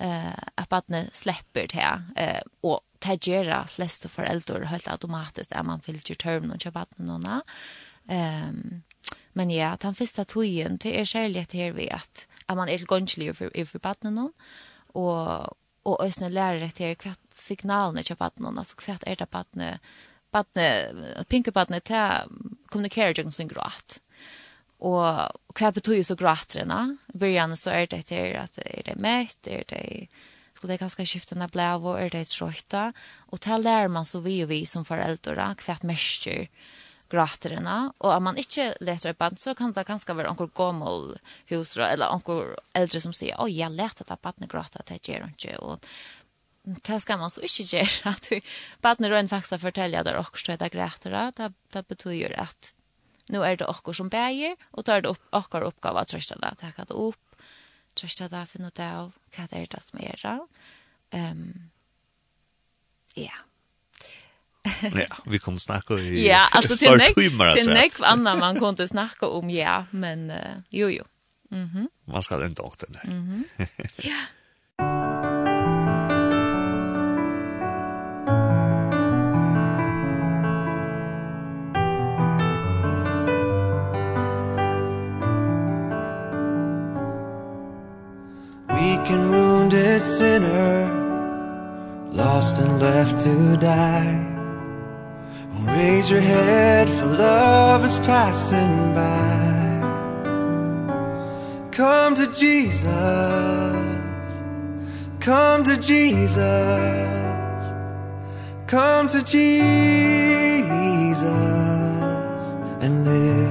eh at barnet släpper til eh og tagera flest foreldre helt automatiskt är man fyller term og kjøpt barnet nona ehm Men ja, den første togjen, det er kjærlighet at her ved at, at man er gønnslig for, for badene noen, og, og øsne lærer at her hva signalene til badene noen, altså hva er det badene, badene, pinke badene til å kommunikere til sin gråt. Og hva betyr så gråtrene? I början så er det etter at er det mett, er det skulle det ganska skifta när blev och är det ett trötta och tal lär man så vi och vi som föräldrar kvart mäster graterna och om man inte letar upp så kan det ganska vara onkel gammal husra eller onkel äldre som säger oj jag lät att barnet grata det ger inte och det ska man så inte göra att barnet rent faktiskt fortälja där också det gråter det det betyder att nu är det också som bäger och tar det upp och har uppgåva att trösta det. Ta det upp trösta det för något av vad är det som är det ehm ja ja, vi kunne snakke i Ja, alltså til näck Til nek annan man kunne snakke om ja, men uh, jo jo. Mhm. Man skal enda åkte doktern Mm Mhm. ja. Weak and wounded sinner Lost and left to die Raise your head for love is passing by. Come to Jesus. Come to Jesus. Come to Jesus and live.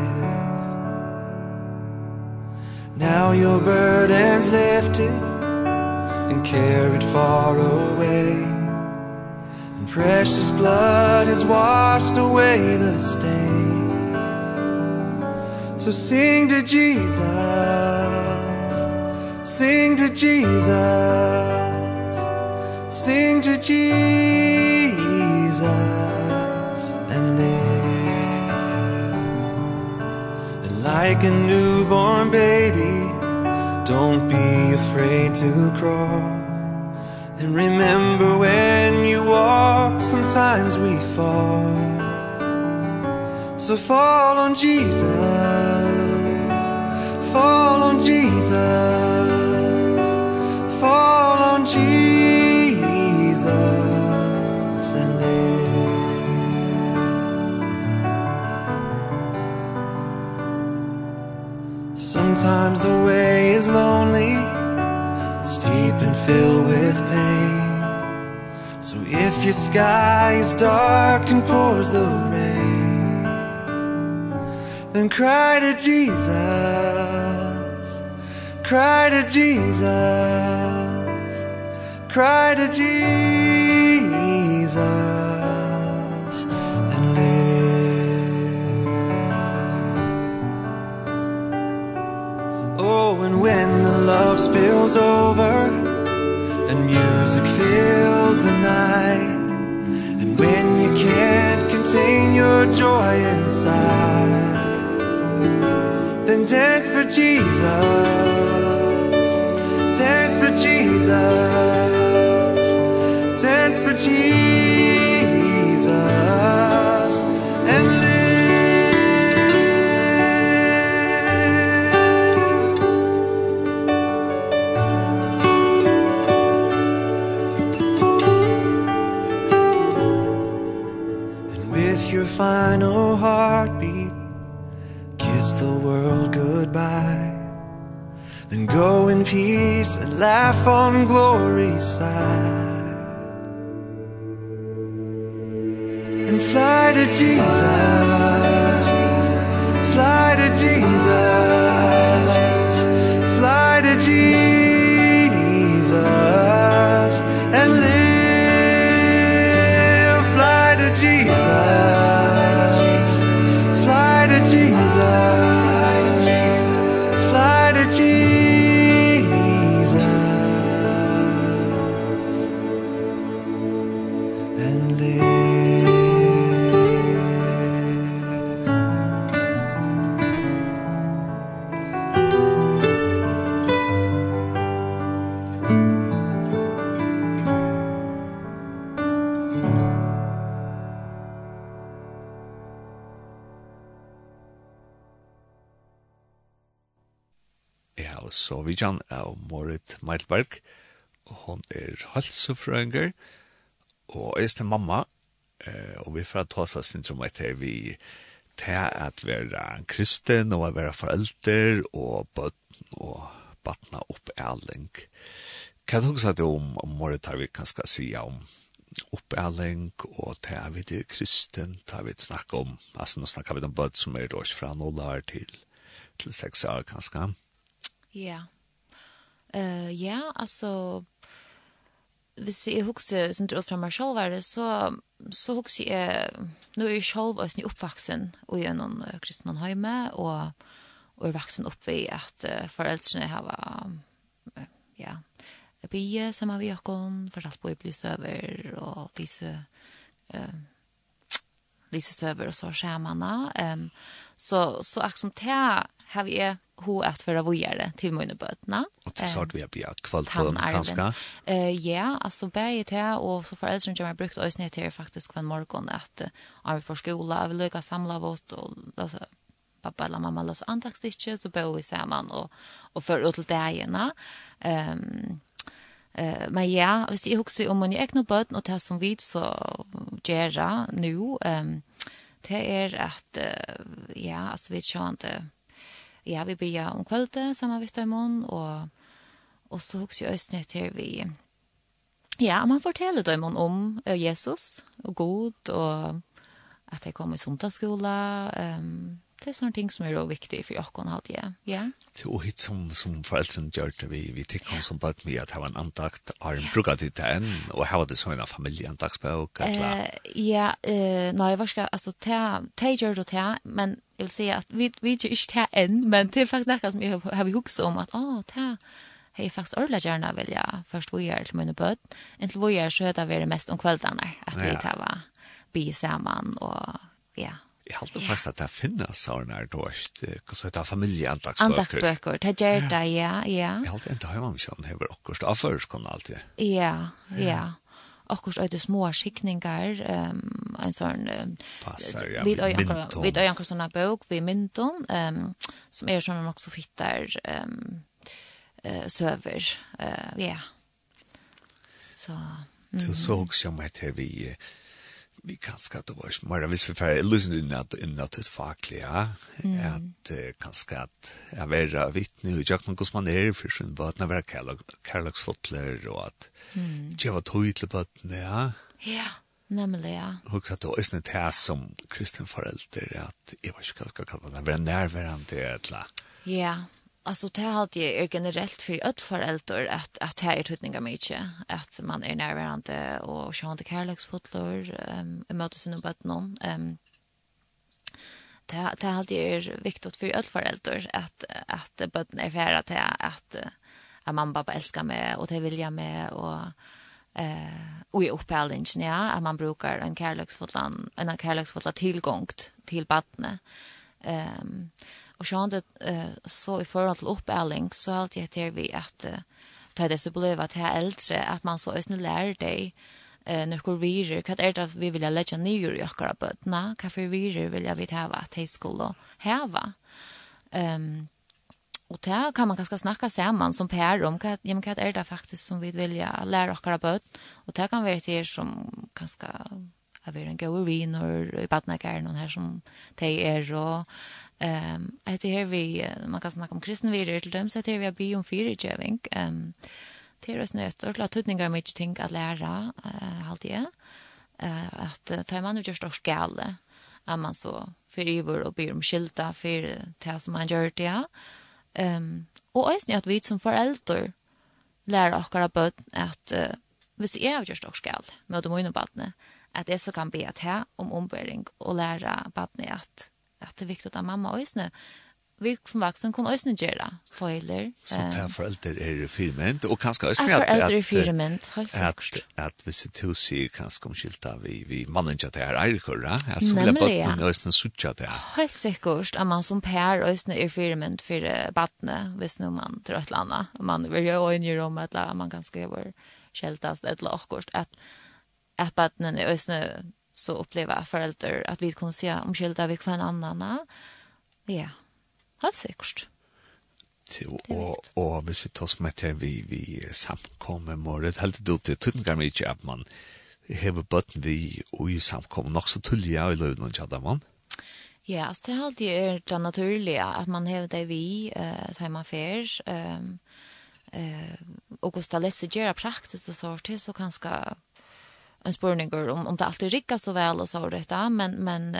Now your burden's lifted and carried far away. Precious blood has washed away the stain. So sing to Jesus Sing to Jesus Sing to Jesus. And then And like a newborn baby Don't be afraid to crawl And remember where you walk sometimes we fall. So fall on Jesus Fall on Jesus Fall on Jesus and live. Sometimes the way is lonely It's deep and filled with pain. So if your sky is dark and pours the rain Then cry to Jesus. Cry to Jesus. Cry to Jesus Oh, and when the love spills over music fills the night. And when you can't contain your joy inside then dance for Jesus. Dance for Jesus. face and laugh on glory's side. And fly to Jesus. Morit Meilberg. Hon er halsufrøyngar og eisne mamma. Eh, og vi får ta oss syndrom etter vi til at være kristen og være forelder og bøtten og batna opp ærling. er det også om, om Morit har vi kanskje si om oppæling og ta vi til kristen, ta vi snakke om, altså nå snakker vi om bød som er då fra noll år til, til seks år kanskje. Ja, Eh ja, alltså hvis jeg husker sånn ut fra meg selv var det, så, så husker jeg, nå er jeg selv også oppvaksen og gjør gjennom kristne hjemme, og, og er vaksen opp ved at uh, foreldrene har uh, ja, bygge sammen med Jakob, fortalt på iblisøver og disse uh, disse søver og så skjermene. Um, så, så akkurat som det har vi ho att föra vidare till mina bötna. Och det sort vi har bia kvalt på kanske. Eh ja, alltså bäge det och så för äldre som jag brukt ösn det här faktiskt kvann morgon att av för skola av lycka samla vårt och alltså pappa eller mamma lås antagssticket så bor vi samman och och för ut till dagarna. Ehm Uh, men ja, hvis jeg husker om mine egne bøten og det som vi så gjør nå, um, det er at, uh, ja, altså vi kjønner ikke ja, vi blir om kvöldet sammen med Døymon, og, og så husker jeg østene til vi, ja, man forteller Døymon om Jesus, og god, og at jeg kom i sundagsskola, um, det er sånne ting som er også viktigt for jag kan alltid, ja. ja. Det er hit som, som föräldrarna gjør det, vi, vi tycker yeah. som bare med det var en andakt, har en brugga till den, och ha det som en familjeandagsbok, eller? ja, uh, nej, jag ska, altså, det gjør det til, men jeg vil si at vi, vi gjør ikke det här men det er faktisk noe som jeg har vi huxat om, att, åh, det här, hej faktiskt ordla gärna vill jag först vad gör till mina böd. Inte vad gör så er det mest om kveldene, at vi tar var bi sammen, og ja, Jeg halte faktisk at det finnes sånn her dårst, hva så heter familieandagsbøker. Andagsbøker, det gjør det, ja, ja. Jeg halte enda hjemme om det hever akkurat av førskånd alltid. Ja, ja. Akkurat er det små skikninger, um, en sånn... Um, Passer, ja, vid mynton. Vi Vid akkurat sånne bøk, vid mynton, um, som er sånn nok så fittar um, uh, søver, ja. Uh, yeah. Så... Mm. Det også om heter vi... Uh, vi kan skatta vars mer vis för för lösen det nat in nat ett fakliga att kan skatt är vara vittne hur jag kan gå man är för sin båtna vara kallag kallags fotler och att jag var tydlig på att ja. Ja Nämligen, ja. Och att då är det här som kristen förälder att jag var ska kalla det, vara närvarande eller Ja, Alltså det har det är generellt för öll föräldrar att att det är tutningar mycket. Att man är närvarande och så inte kärleksfotlor ehm um, mötes nu på någon. Ehm det det har det är viktigt för öll föräldrar att att barnen är färra till att att mamma pappa älskar mig och det vill jag med och eh och i uppehållningen ja att man brukar en kärleksfotlan en kärleksfotla tillgång till barnet ehm um, Og så det så i forhold til oppæling, så har alltid heter vi att ta det så blev att här eldre, at man så ösn lærer deg eh när kor vi kat är det vi vill lägga ner i akkurat på hva for virer vil jeg vite här at hej skulle här Um, og det kan man kanskje snakke sammen som Per om hva, ja hva er det faktisk som vi vil jag lära akra på och där kan være til som ganska av en gåa viner i badnakaren och här som de er, og Ehm um, heter här vi man kan snacka om kristen kristenvirer till dem så det vi att be om fyrirgivning. Ehm um, det är snö och klart tutningar mycket ting att lära eh allt det. Eh att ta man ut just också gälle. att man så för iver och ber om skilta för det som man gör det. Ehm um, och är snö att vi som föräldrar lära oss att böt att uh, hvis jeg har gjort også galt med møte mine badene, at jeg så kan be at her om ombering og lære badene at att det är viktigt att mamma ösne vi som vuxen kan ösne göra foiler så ta föräldrar är det firment och kanske ösne att föräldrar är firment helt säkert att vi ser till sig kanske om skilta vi vi mannen jag det här är korra jag skulle bara den ösne sucha det helt säkert att man som pär ösne är firment för barnet vis nu man tror att landa man vill ju en om att man kanske vara skältast ett lakost att att barnen är ösne så uppleva föräldrar att vi kunde se om skilda vi kvar annan. Ja. Har säkert. Jo, och och vi sitter oss med till vi vi samkommer mordet helt då till tungar mycket att man a button vi og í samkomum nokk so i í løvnum hjá man. Ja, altså det er alltid er det naturlige at man hever det vi, uh, at man fer, um, uh, og hvordan det leser gjøre praktisk og så til, så kanskje en spurning om om det alltid ryckas så väl och så detta men men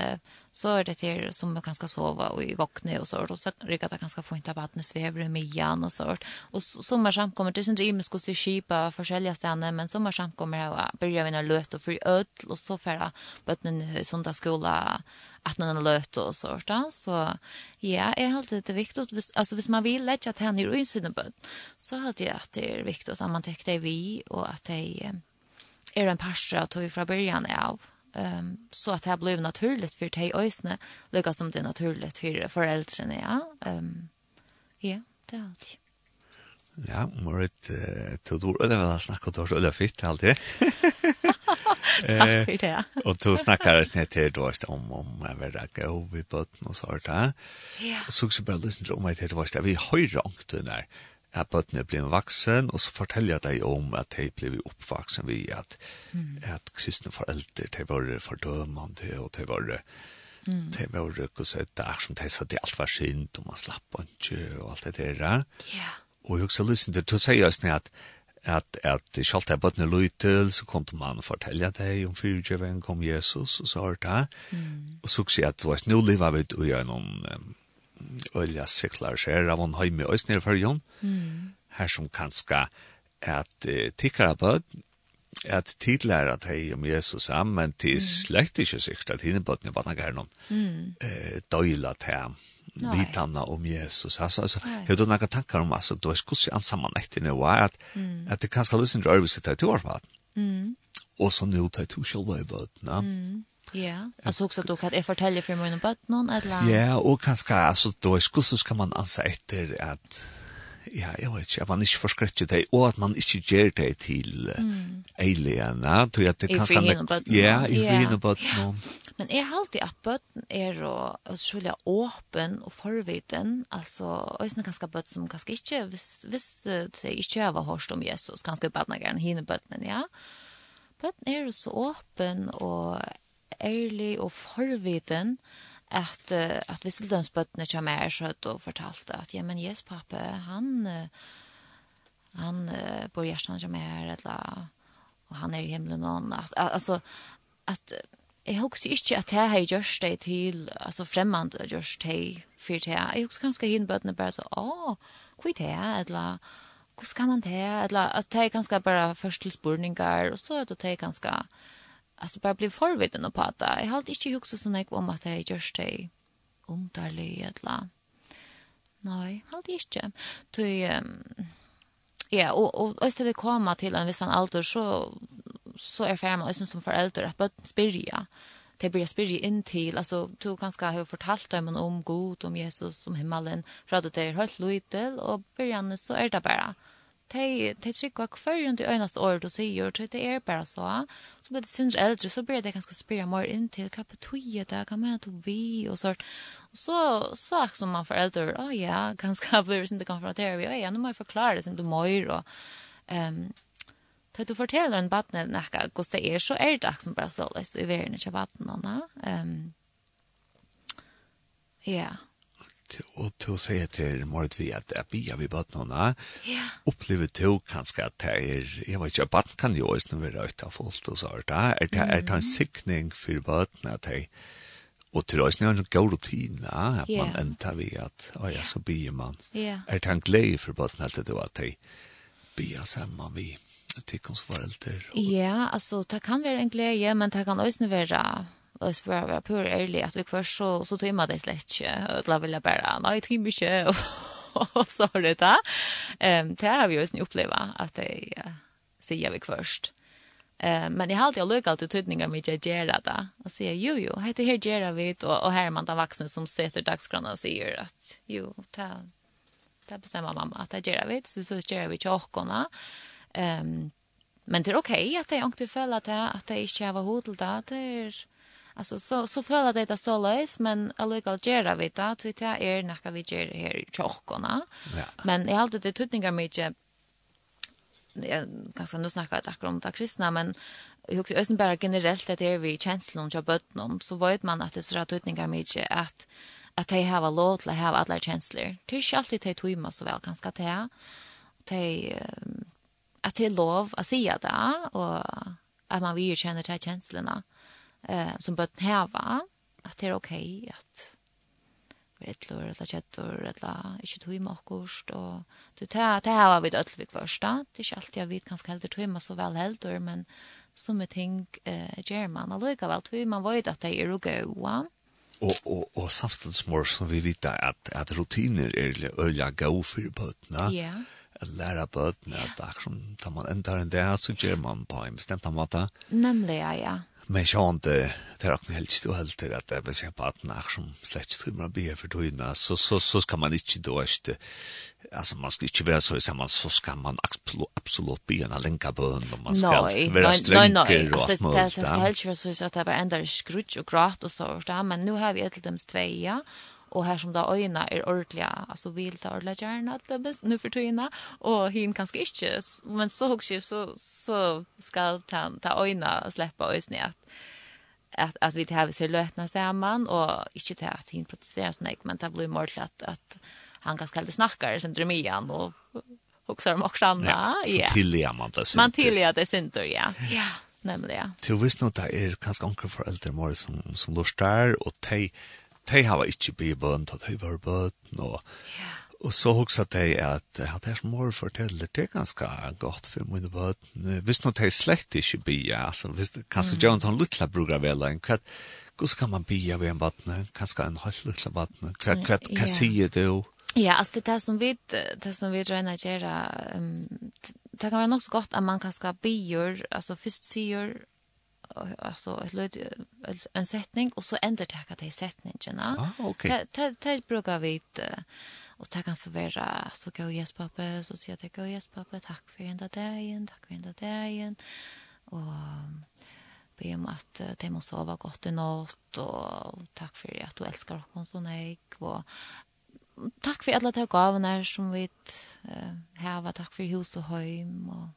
så är det till som man kanske sova och i vakna och så och så ryckas det kanske få inte vattnet svävar med igen och så och sommarsamt kommer det sin rim ska se skipa olika ställen men sommarsamt kommer att börja vinna löt och för öll och så färra botten söndagsskola att den löt och så där så ja är helt det viktigt alltså hvis man vill lägga att henne i insidan så hade jag att det är viktigt att man täcker det vi och att det er en pastor att vi fra början av um, så att det blir naturligt för dig ösne lika som det är naturligt för föräldrarna ja um, ja det är allt Ja, Marit, du tror öde väl snacka då så öde fitt allt det. Tack det. Og du snakket oss ned til då om om vad det går vi på något sånt här. Ja. Och så så bara lyssnar om til det var vi har höjde ångten där at bøttene blir vaksen, og så forteller jeg deg om at de ble oppvaksen ved at, mm. at kristne foreldre, de var fordømende, og de var Mm. Det var jo så et som det sa det alt var synd, og man slapp ikke, og alt det der. Ja. Og jeg også lyst til, å si oss at at at at skalt jeg bøttene løytel, så kom man og fortelle deg om fyrtjøven kom Jesus, og så har det. Mm. Og så sier at det var snu livet vi og gjør noen Olja, siklar seg av hon heim i Øysnir fyrjon, mm. her som kanska at uh, tikkara bød, at tidlæra at hei om Jesus er, men til mm. slekt ikke sikkert at hinne bødene bare nærkere noen mm. eh, døyla til vitanna om Jesus. Alltså, alltså, jeg du några tankar om, altså, du er ansamman an i nu, att, mm. at det kanskje lysen rørvis i tøytøyvarfaten. Mm. Och så nu tøytøyvarfaten. Mm. Ja, alltså också då kan jag fortälla för mina barn någon eller Ja, och kanske alltså då är så ska man ansa efter att ja, jag vet inte, att man inte förskräcker det och att man inte ger det till mm. alienerna, tror jag att det kanske inte... Ja, i vina bötnen. Men jeg har alltid at bøtten er og utrolig åpen og forviten, altså, og jeg ganske bøtten som ganske ikke, hvis, hvis det ikke har hørt om Jesus, ganske bøtten er gjerne hine bøtten, ja. Bøtten er så åpen og ærlig og forviten at, uh, at hvis til dømsbøttene kommer er skjøtt og fortalte at ja, men yes, pappa, han, han uh, bor i hjertet som er, eller, og han er i himmelen og han, at, altså, at jeg husker ikke at jeg har gjort det til, altså fremmand gjort det for det. Jeg husker ganske hinbøttene bare så, å, hvor er det, eller, hvordan kan man det, eller, at det er ganske bare først til spurningar, og så er det ganske, alltså bara bli förviden och prata. Jag har inte huxat så mycket om att jag görs det underlig eller nej, har det inte. Ty ja, och och och det komma till en viss alder, så så är färma och som förälder att bara spyrja. Det blir spyrja in till alltså du kanske har fortalt dem om god om Jesus om himmelen för att det är helt litet och början så är det bara. Mm de, de trykker kvar rundt i øyneste år då sier, og det är bara så. Så blir det syns äldre så blir det ganska spira mer in till kapitoje där kan man mener vi, och sånt. Og så sak som man foreldre, å ja, ganska blir det inte konfrontera vi, ja, nu måste jeg forklare det som du mår och ehm Da du forteller en badne nekka hvordan det er, så er det akkurat som bare så løs i verden ikke badne. Um, ja, og to se til morget vi at jeg bia vi bøttene, ja. opplever to kanskje at det er, jeg vet ikke, bøttene kan jo også være ut av folk og sånt, er det, er det en sikning for bøttene at jeg Og til oss er en god rutine, at man enda vi at, å ja, så bier man. ja. Er det en glede for bøttene at det var at jeg bia sammen vi tilkomstforelder? Ja, altså, det kan være en glede, men det kan også være Og så var jeg pur ærlig at vi kvar så, så tog jeg det slett ikke. Og da ville jeg bare, nei, tog jeg ikke. Og så har det da. Um, det har vi jo sånn oppleva at jeg uh, sier vi kvarst. Eh men jag har alltid lukkat alltid tydningar med jag gärna där. Och säger jo jo, heter här gärna vi? och och här är man den vuxna som sätter dagsgrunna och säger att jo ta ta bestämmer mamma att det gärna vi. så så gärna vi tjockorna. Ehm men det är okej att jag inte följer att jag att jag inte har hotell där det är Alltså så så fölar det där sålös men alligal gera vi då till det är näka vi gera här i tjockorna. Ja. Men jag har alltid det tutningar mycket jag kanske nu snackar jag om det kristna men jag också östen bara generellt att det är vi känslan bött någon så vet man att det så att tutningar mycket att att de har lov till att ha alla känslor. Det är inte alltid det tvimma så väl ganska det. Det de att det är lov att säga det och att man vill känna de här känslorna. Mm eh, som bøtten heva, at det er ok, at vi er etlur, eller kjettur, eller ikke tog med akkurst, og det, det heva vi dødl vi kvarsta, det er ikke alltid jeg vet kanskje heldur tog med så vel heldur, men som er ting eh, gjør man, allikevel tog man vet at det er og Og, og, og samtidig som vi vet at, at rutiner er øyla gau for bøtene. Ja. Yeah lära bøtene, at akkurat som tar man en en dag, så gjør man på en bestemt måte. Nemlig, ja, ja men jag har det det har helst och helt til at det vil säga på at när som slett släckt strömmar be for tojna så så så skal man ikke da ikke, alltså man ska inte vara så i samman så ska man absolut be en länka bön om man ska vara sträng och allt möjligt. Det ska helst vara så att det bara ändrar skrutt och gråt och så där men nu har vi ett av dem två ja och här som då öjna är ordliga alltså vill ta ordla gärna att det bäst nu för tøyna, och hin kanske inte men så hooks så så ska ta ta öjna släppa ösnet att att att vi det här ser lötna samman och inte ta att hin protesterar snäck men det blir mer att att han kanske aldrig snackar sen drömmian och också om också andra ja så tillgär man det man tillgär det syntor ja. Ja. Nämligen. Till visst nog det är kanske onkel för äldre mor som, som låter där och de de har ikke bibelen, da de var bøten, og, og så hoksa de at at det som mor forteller, det er ganske godt for mine bøten. Hvis nå de slett ikke ja altså, hvis, kanskje mm. Jones har luttla bruker vel, kvart hvordan kan man bia ved en bøten, kanskje en halv luttla bøten, hva, hva, hva sier du? Ja, altså det er som vi, det som vi drøyner gjør, um, det kan være nok så godt at man kan kanskje bier, altså først sier alltså ett löd en sättning och så ändrar det att det är sättningen. Ah, okej. Okay. Det brukar vi inte och det kan så vara så går jag pappa så säger jag går jag pappa tack för den där dagen, tack för den där dagen. Och be om att de må sova gott i natt och tack för att du älskar oss så nej och tack för alla de gåvorna som vi eh, har, tack för hus och hem och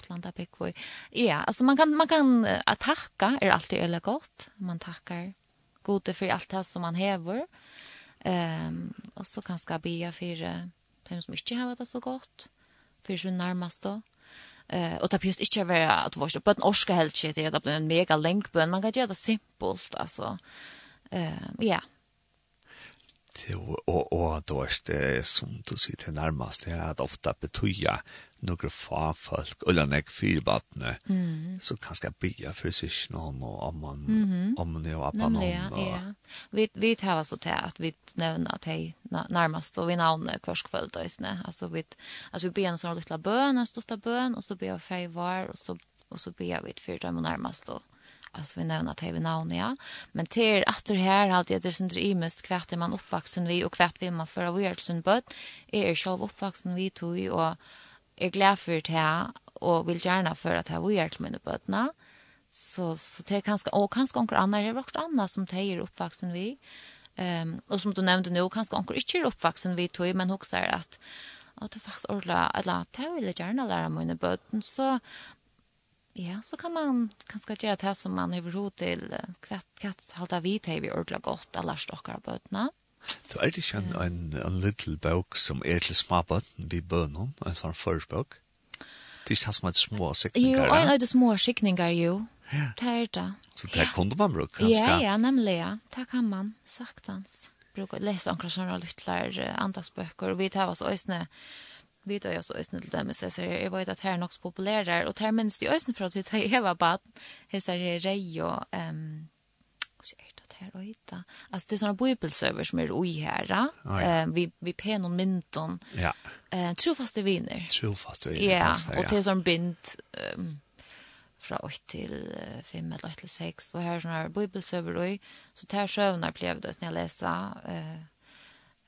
Gotland där bygg vi. Ja, alltså man kan man kan attacka är alltid eller gott. Man tackar gode för allt det som man häver. Ehm um, och så kan ska be för dem som inte har det så gott för sin närmaste. Eh och det behövs inte vara att vara på en orska helt shit det blir en mega länkbön. Man kan göra det simpelt alltså. Uh, ja, til og og då er det som du sier til närmast det er at ofta betyda några få folk eller nek fyr mm. så kanske bya för sig noen och om man mm. om man är på någon ja, vi vi tar så til att vi nevner att hej närmast och vi namn kvarskväll då isne alltså vi alltså vi ber en sånn liten bøn en stor bön och så ber vi för var och så och så ber vi för dem närmast og alltså vi nämner att vi navn, ja. Men till efter här halt jag det sen i mest kvart är man uppvuxen vi och kvart vill man föra vi alltså bud är själv uppvuxen vi tog och är glad för det här och vill gärna för att ha vi med till budna så så det är ganska och ganska onkel andra är vart andra som tejer uppvuxen vi ehm um, och som du nämnde nu ganska onkel inte är uppvuxen vi tog men också är att att det faktiskt ordla eller att jag vill gärna lära mig mina böten så Ja, så kan man kanskje gjøre det som man överhuvud till kvätt, kvätt halda vi til vi ordla gott alla stokker og bøtene. Det er det en, en, en liten bøk som är till småbötten vi bönen, en sånn försbok. Det er ikke som et små skickningar. Jo, en av de små skickningar, jo. Ja. Det er det. Så det ja. kunde man bruke? ganska. Ja, ja, nämligen. Det kan man saktans. Bruka lese omkring sådana lyttlar andagsbøker, og vi tar oss ösne vi tar ju så ösn till dem så säger jag vet att här något populärt där och där minst i ösn för att det är Eva bad hesar det rej och ehm och så är det här och hitta alltså det är såna bibelserver som är oj här eh vi vi pen penon minton ja. Eh trofaste viner. Trofaste viner ja och det är sån bind ehm fra 8 til 5 eller 8 til 6, og her er sånne bibelsøver, så det her søvner ble det når jeg leser, eh,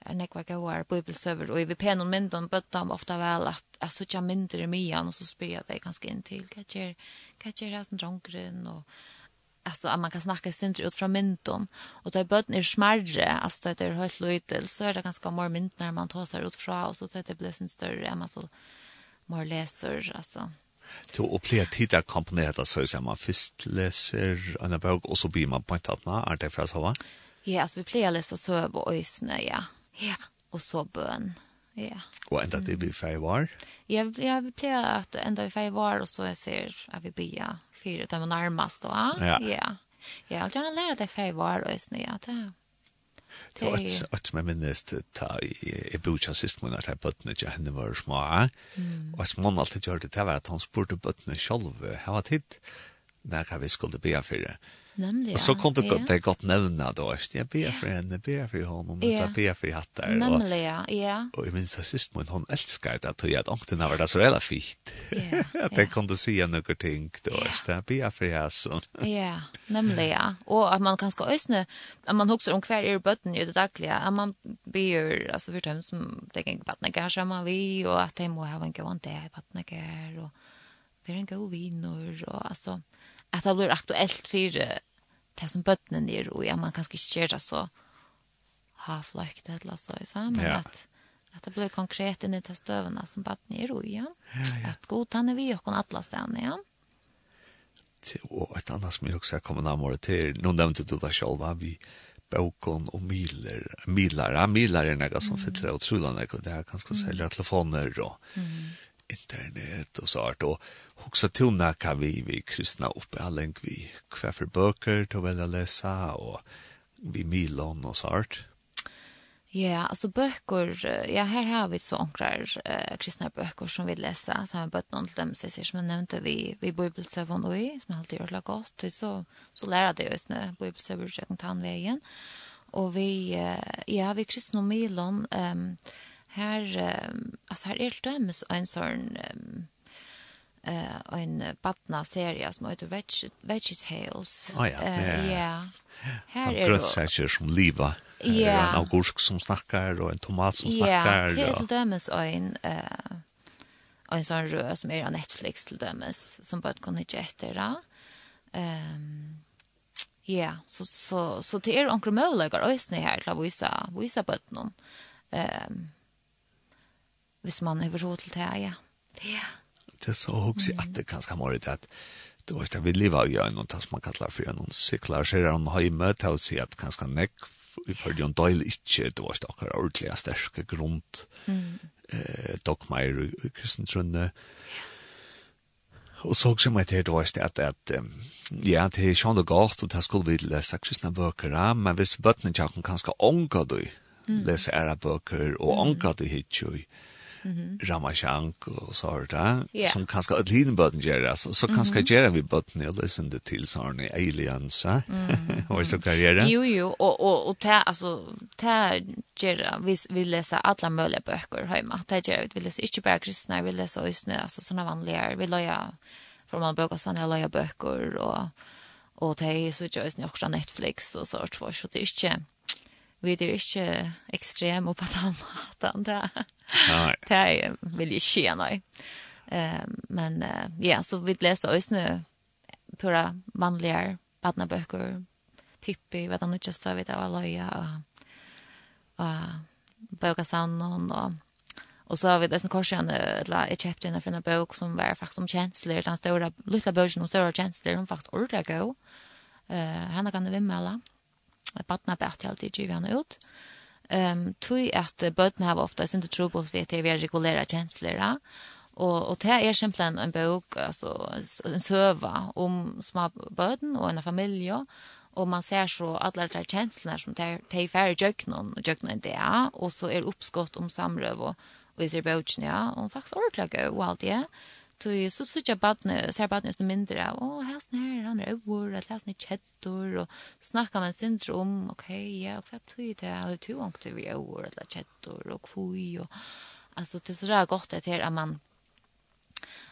er nekva gauar bibelsöver och i vi penon myndon bøtta om ofta väl att jeg sutja jag mindre myan, och så spyr jag dig ganska in till kanske hva är en drunkren och alltså att man kan snacka sint ut från mynton och där bötten är smärre alltså det är helt litet så är det ganska mer mynt när man tar sig ut från och så att det blir sin större än man så mer läser alltså to uppleva tida komponera så som man først leser en bok og så blir man på ett annat er det för så va Ja, altså vi pleier å lese så och ösne, ja. Ja, og så bøn. Ja. Og enda det blir fei var? Ja, jeg vil pleie at enda vi fei var, og så jeg ser at vi bia fire, det var nærmest da. Ja. ja. Ja, jeg vil gjerne lære at jeg fei var, og jeg ja, det Det var ett som jeg jag minns ta i brorsan sist månad att bøttene inte henne var små. Och som hon alltid gjør det var at hon spurte bøttene selv, Här var tid när vi skulle be för det. Nämligen. Og så kom det gott, det gott nämna då. Jeg ber for henne, ber for honom, ja. jeg ber för hattar. Nämligen, ja. Og jeg minns att sist min hun elsker det, at att jag ångte när det så jävla fint. Ja, At att det kunde se noen ting då. Jeg ber for henne. Ja, nämligen. Och att man kan kanske ösne, att man också om kvar är bötten i det dagliga, att man ber, alltså för dem som det kan vattna som man vi, och att de må ha en gående i vattna och ber en god viner, och alltså att det blir aktuellt för det som bøttene är och ja, man kanske inte gjøre det så havløykt eller så, så men ja. att att det blir konkret inn i det støvene som bøttene är og ja. Ja, ja. at god han är vi og alle stedene, ja. Og et annet som jeg også har kommet nærmere til, nå nevnte du det selv, vi bøkken og miler, miler, ja, miler er noe som fyller utrolig, det er ganske særlig telefoner og mm internet og så art og också tunna kan vi vi kristna upp alla länk vi kvar böcker till å lesa og vi milon og så art. Ja, alltså böcker, ja här har vi så några eh, kristna böcker som vi läser, så har vi bött någon dem så som jag nämnde vi, vi bibelsävon och i, som alltid gör gott, så, så lär det just nu bibelsävon och tandvägen. Och vi, ja, vi kristna milon, ehm, um, Her, um, altså her er det dømes en sånn um, uh, en badna serie som heter Veg Veggie Tales. Oh, ja, uh, ja. Her er det som liva. Ja. En agursk som snakkar og en tomat som snakkar. Ja, til dømes en uh, en sånn rød som er av Netflix til dømes, som bare kan ikke etter da. Um, ja, så, så, så det er omkring møvlegger øyne her til å vise, vise bøttene. Um, hvis man har råd til det, ja. Ja. Det er så hos i at det kanskje har vært at det var ikke vi lever i en som man kallar for en syklar seg han heime til å si at kanskje nekk for en døyl ikke, det var ikke akkurat ordentlig sterske grunn mm. eh, dogmeier i kristentrunne. Og så også med det, det var at, at ja, det er sånn det godt, og det skulle vi lese kristne bøker, men hvis bøttene ikke kanskje ånga du lese ære bøker, og ånga du hit mm -hmm. Ramachank og så här det, yeah. som kanskje at liten button gjør det, så kanske mm -hmm. gör vi button eller sen det till så har ni aliens va och så det. Jo jo. Og, och och ta alltså ta gör vi vi läser alla möjliga böcker hemma ta gör vi leser ikke bare kristne, vi läser ösnä altså sånne vanlige, vi läser for man bøker, sen jag läser böcker og, och det er så gjør nu også Netflix og så så så det er ikke, vi er ikke ekstrem och på den måten, det. där. det vill ju ske nej. Eh men ja så vi läser oss nu pura vanliga barnaböcker Pippi vad han just sa vid jag Aloja och och Boga och Och så har vi dessa korsen eller jag köpte en från en bok som var faktiskt som chancellor den stora lilla boken om stora chancellor hon faktiskt ordla. Eh han kan det vem alla. Ett barnabärtel till Givian ut. Eh ehm tui at bøtna har ofta sin trouble við at vera har regulære ja og, og det er simpelthen en bok altså, en søva om små bøten og en familie, og man ser så alle de känslorna som tar tar færre jöknon og jöknon det ja og så er oppskott om samrøv og, og i ser bøtjen, ja og faktisk ordla og alt det Så så så jag badne ser badne som mindre och här snär han är över att läsa ni chattor och så snackar man syndrom okej ja och vad tror det är två gånger till vi över att chattor och kvui och alltså det är så där gott det här man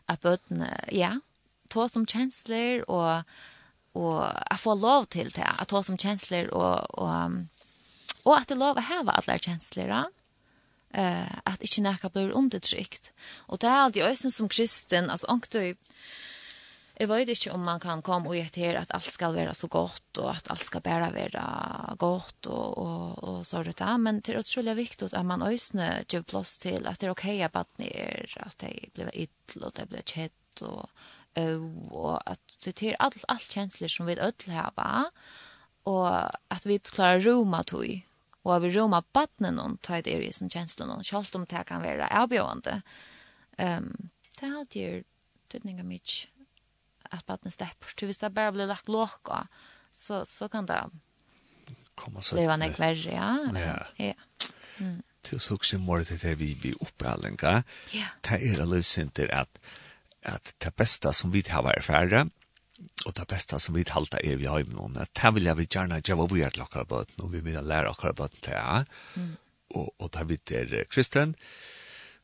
att badne ja ta som chancellor och och att få lov till det att ta som chancellor och och och att det lov att ha alla känslor ja eh att inte näka blir undertryckt. Och det är alltid ösen som kristen, alltså anktöj Jeg vet ikke om man kan komme og gjette her at alt skal være så godt, og at alt skal bare være godt, og, og, og så det. Men det er utrolig viktig at man øsne gjør plass til at det er ok at badene er, at det blir ytl, og det blir kjett, og øv, og at det er alt, alt kjensler som vi ødel har, og at vi klarer roma tog og av roma badnen noen ta et er i sin kjensle noen, selv om det kan være avbjørende. Um, det er alltid tydning av mye at badnen stepper. Så hvis det bare blir lagt låka, så, så kan det komma så. leva nek en ja. Ja. ja. Mm. Til så også må det til vi vi opphaldenka. Ja. Det er alle synter at at det beste som vi har erfare, og det beste som vi halta er vi har med noen, at det vil jeg vi gjerne gjøre vi er til akkurat bøten, og vi vil lære akkurat bøten til jeg, og, og det vil det er kristen, og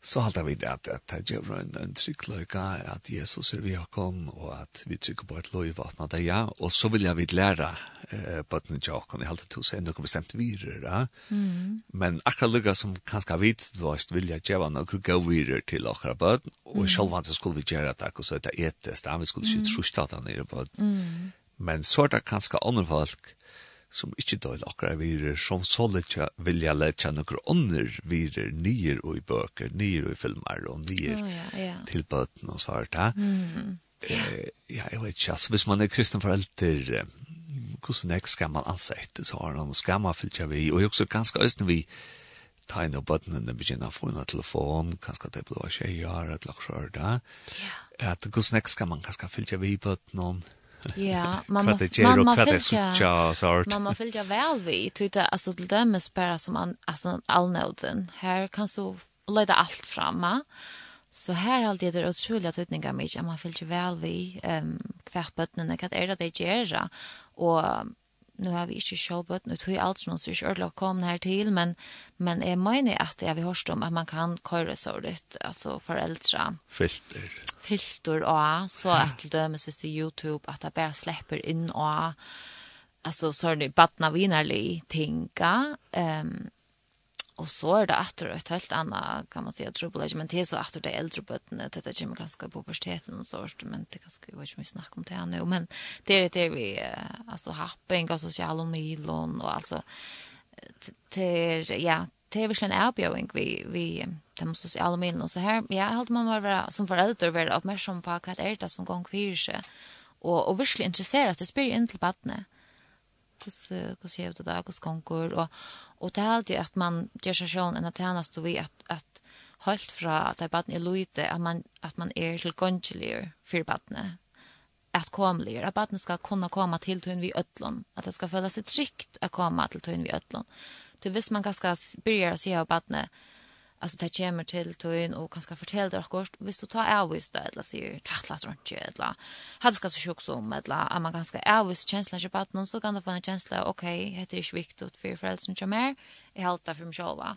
så halda vi det at det gjør en, en trygg løyga at Jesus er vi har kom og at vi trykker på et løy vatna det ja og så vil jeg vi lære eh, på den tjokken jeg halda til å si noe bestemt virer ja. mm. men akkurat løyga som kanskje vit dvast vil jeg gjøre noe gå virer til akkurat bød og mm. selv så skulle vi gjøre det og så er det da vi skulle ikke truste at han er bød mm. men så er det kanskje andre folk som ikke døyl akkurat virer, som så letja vilja letja noen ånder virer nyer og i bøker, nyer og i filmer, og nyer oh, ja, ja. til bøten og svart. Ja. Eh, ja, jeg vet ikke, altså, hvis man er kristen forelder, hvordan jeg skal man ansette, så har noen skal man fylltja vi, og jeg også ganske øyne vi ta inn og bøtene, begynner å få en telefon, kanskje det blir tjejer, et lagt skjør, da. Ja. At hvordan jeg skal man kanskje fylltja vi bøtene, Ja, man det ju och vad det så sort. Man måste ju väl vi tyta alltså till dem är spara som an alltså allnåden. Här kan så leda allt framma. Så här har det där otroliga tutningar mycket. Man vill ju väl vi ehm um, kvärt bötnen, vad är det det gör? Och nu har vi ikke självbött, nu tror jag allt som så ordentlig kör kom her til, men, men jeg mener att jag vill hörst om att man kan køre så litt, altså foreldre. Filter. Filter, ja, så att dømes hvis visst er Youtube att det bare släpper in och alltså så är det vattna vinarlig tinka. Um, Og så er det att et helt annet, kan man si säga trubbelage men det er så att det eldre bøttene, bötterna det är ju ganska på universiteten og så men det er ganske jag vet inte snack om det här men det er det vi alltså happen och sociala milon og altså, det ja det er virkelig en avbjøring vi vi de sosiale se alla milon och så her. ja helt man være, som förälder være oppmerksom på vad er det som går kvirer seg, og, og virkelig interessere seg, det spelar inte på barnet hvordan hvordan gjør det da hvordan konkur? Og og det er alltid at man gjør seg sjøen en attenas då vi at at helt fra at det er baden i løyte at man at man er til gongelier for badene at komlier at badene skal kunna komma til tøyen vi ødlån. At det skal føles et trygt å komme til tøyen vi ødlån. Till hvis man ganska begynner å si av barnet alltså det kommer till tön och kanske fortälla dig akkurat. Hvis du tar avvist det eller säger tvärtlat runt ju eller hade ska så sjuk som eller att man ganska avvist känslan ju på att någon så kan du få en känsla okej okay, heter det viktigt för föräldrarna som mer i halta för mig själva.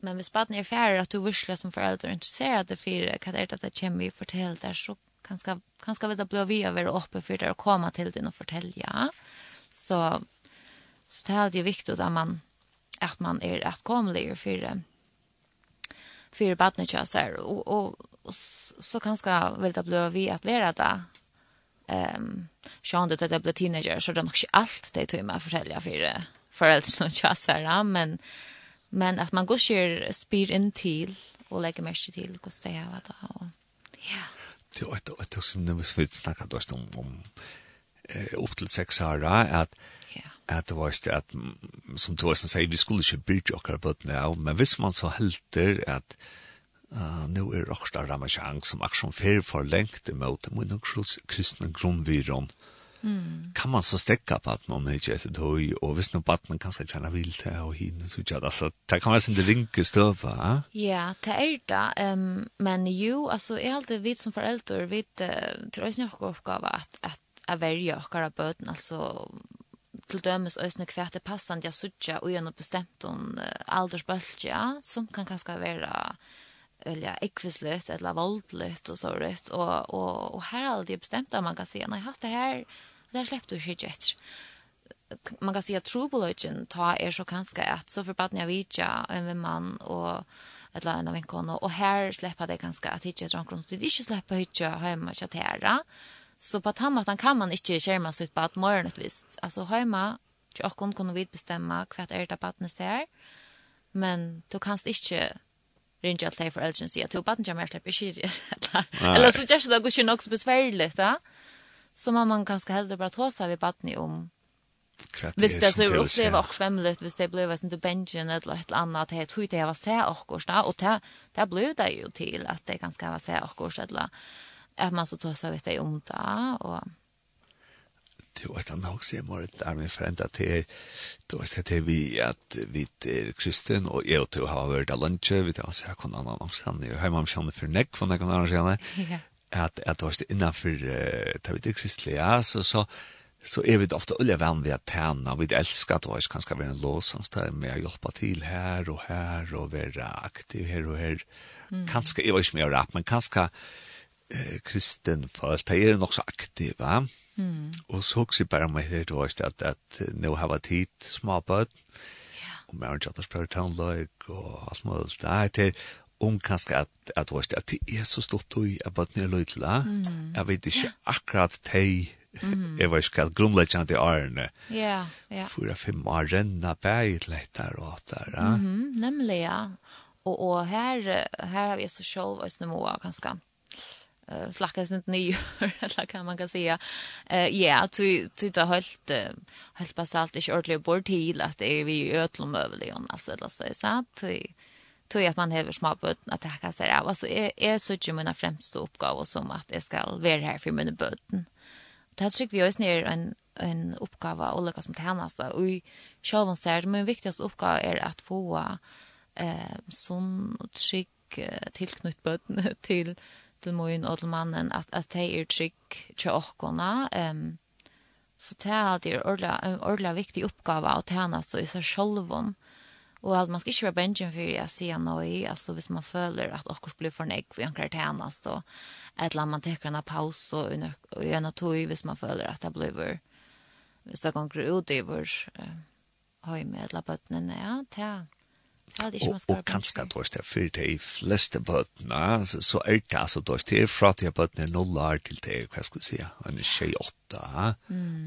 Men hvis barnet er færre at du virkelig som foreldre er interessert det for hva er det det kommer vi fortelle der, så kanskje, kanskje vil det bli vi å være oppe for det og komme til din og fortelle, ja. Så, så det er alltid viktig at man, at man er etkommelig for det för barnet jag säger här och, och, och så kanske vill det bli vi att vara det ehm um, sjön det det blir teenager så det är nog inte allt det tog mig att fortälja för föräldrarna jag säger men men att man går sig spyr in till och lägger mest till kost det är vad och ja. Det är det som det vi snackade om om eh upp till 6 år att at det var ikke at, som Thorsten sier, vi skulle ikke byrja okkar bøttene av, men hvis man så helter at uh, nå er okkar Ramachan som aksjon fer for lengt imot mot kristne grunnviron, mm. kan man så stekka på at noen ikke etter tøy, og hvis noen batten kan skal kjenne vil til og hinne, så ikke, altså, det kan være sin rinke støve, ja? Ja, det er det, um, men jo, altså, jeg alltid vidt som foreldre, vidt, uh, tror jeg ikke noen oppgave at, at, at verja okkar av bøten, altså, til dømes øsne kvært det passant jeg sutja og gjennom bestemt om uh, aldersbølgja, som kan kanskje være eller ekvislet, eller voldligt og så rett, og, og, og her er det bestemt at man kan si, nei, hatt det her, det her slipper du ikke etter. Man kan si at trobolagen ta er så kanskje at så forbaten jeg vidja en vimmann og eller en av vinkene, og her slipper det kanskje at ikke etter omkring, det er ikke slipper ikke hjemme ikke Så på den måten kan man ikke skjerme seg ut på at morgen et visst. Altså hjemme, til åkken kunne vi bestemme hva er det badene ser, men du kan ikke ringe alt det for eldre og si at du badene kommer slipper ikke Eller så gjør det ikke nok så besværlig, da. Så må man kanskje heller bare ta seg ved badene om Hvis det så er oppleva och svemmelig, hvis det blev til benjen eller ett annat det er tog det jeg var så och og det det blev det jo til at det ganska var se akkurat, eller at man så tar sig vet om det, og... det var ett også, jeg må var ett arme föränd att det då jag sett det vi at vi er kristen og jeg og du har vært av lunsje, vi tar så jag kan annan också han är hemma om for nekk näck från den kan At, at det var det innanför ta vi kristelig, ja, så så så er vi ofta ulle vän vi att tänna vi älskar att oss kanske vara en lås som står med å hjelpe til her og her, og være aktiv her og her. mm. jeg var ikke med å rappe, men kanskje, eh, kristen folk, de er nok så aktive. Mm. Og så også bare med her, det var just at, at nå har vært hit småbød, yeah. og mer enn kjøtters prøver tannløyk og alt mulig. Nei, det er om kanskje at, at, at, at det er så stort og jeg bare nye løytla. Mm. Jeg vet ikke yeah. akkurat de Mm. Jeg var ikke kalt grunnleggende i årene. Ja, ja. Fyra-fem år renna bæg litt der og åttar. Mm -hmm, nemlig, ja. Og, og her, her har vi så sjølv oss noe av ganske uh, slackas inte ner eller kan man kan säga. Eh ja tu du har hållt hållt på allt i ordentligt bort till att det är vi ödlom över det alltså eller så. Är sant tror jag att man häver små böt att det kan av alltså är är så ju mina främsta uppgåvor som att det ska vara här för mina böten. Det tycker vi oss ner en en uppgåva och lika som tjänas och i själva är men viktigaste uppgåva är att få eh som trygg tillknytt böten till til min og til mannen at, at de er trygg til åkkerne. Um, så det er alltid en ordentlig viktig oppgave å tjene seg i seg selv om. Og at man skal ikke være bensjen for å si noe, altså hvis man føler at åkker blir for nek, for å kan tjene seg, et eller annet man tar en paus og gjør noe tog hvis man føler at det blir hvis det går ut i vår uh, høy med eller bøttene, ja, det er og og kanskje at det er for de fleste bøtna, så er det altså då det er fra til bøtna er nollar til det, hva skal jeg si, en tjej åtta,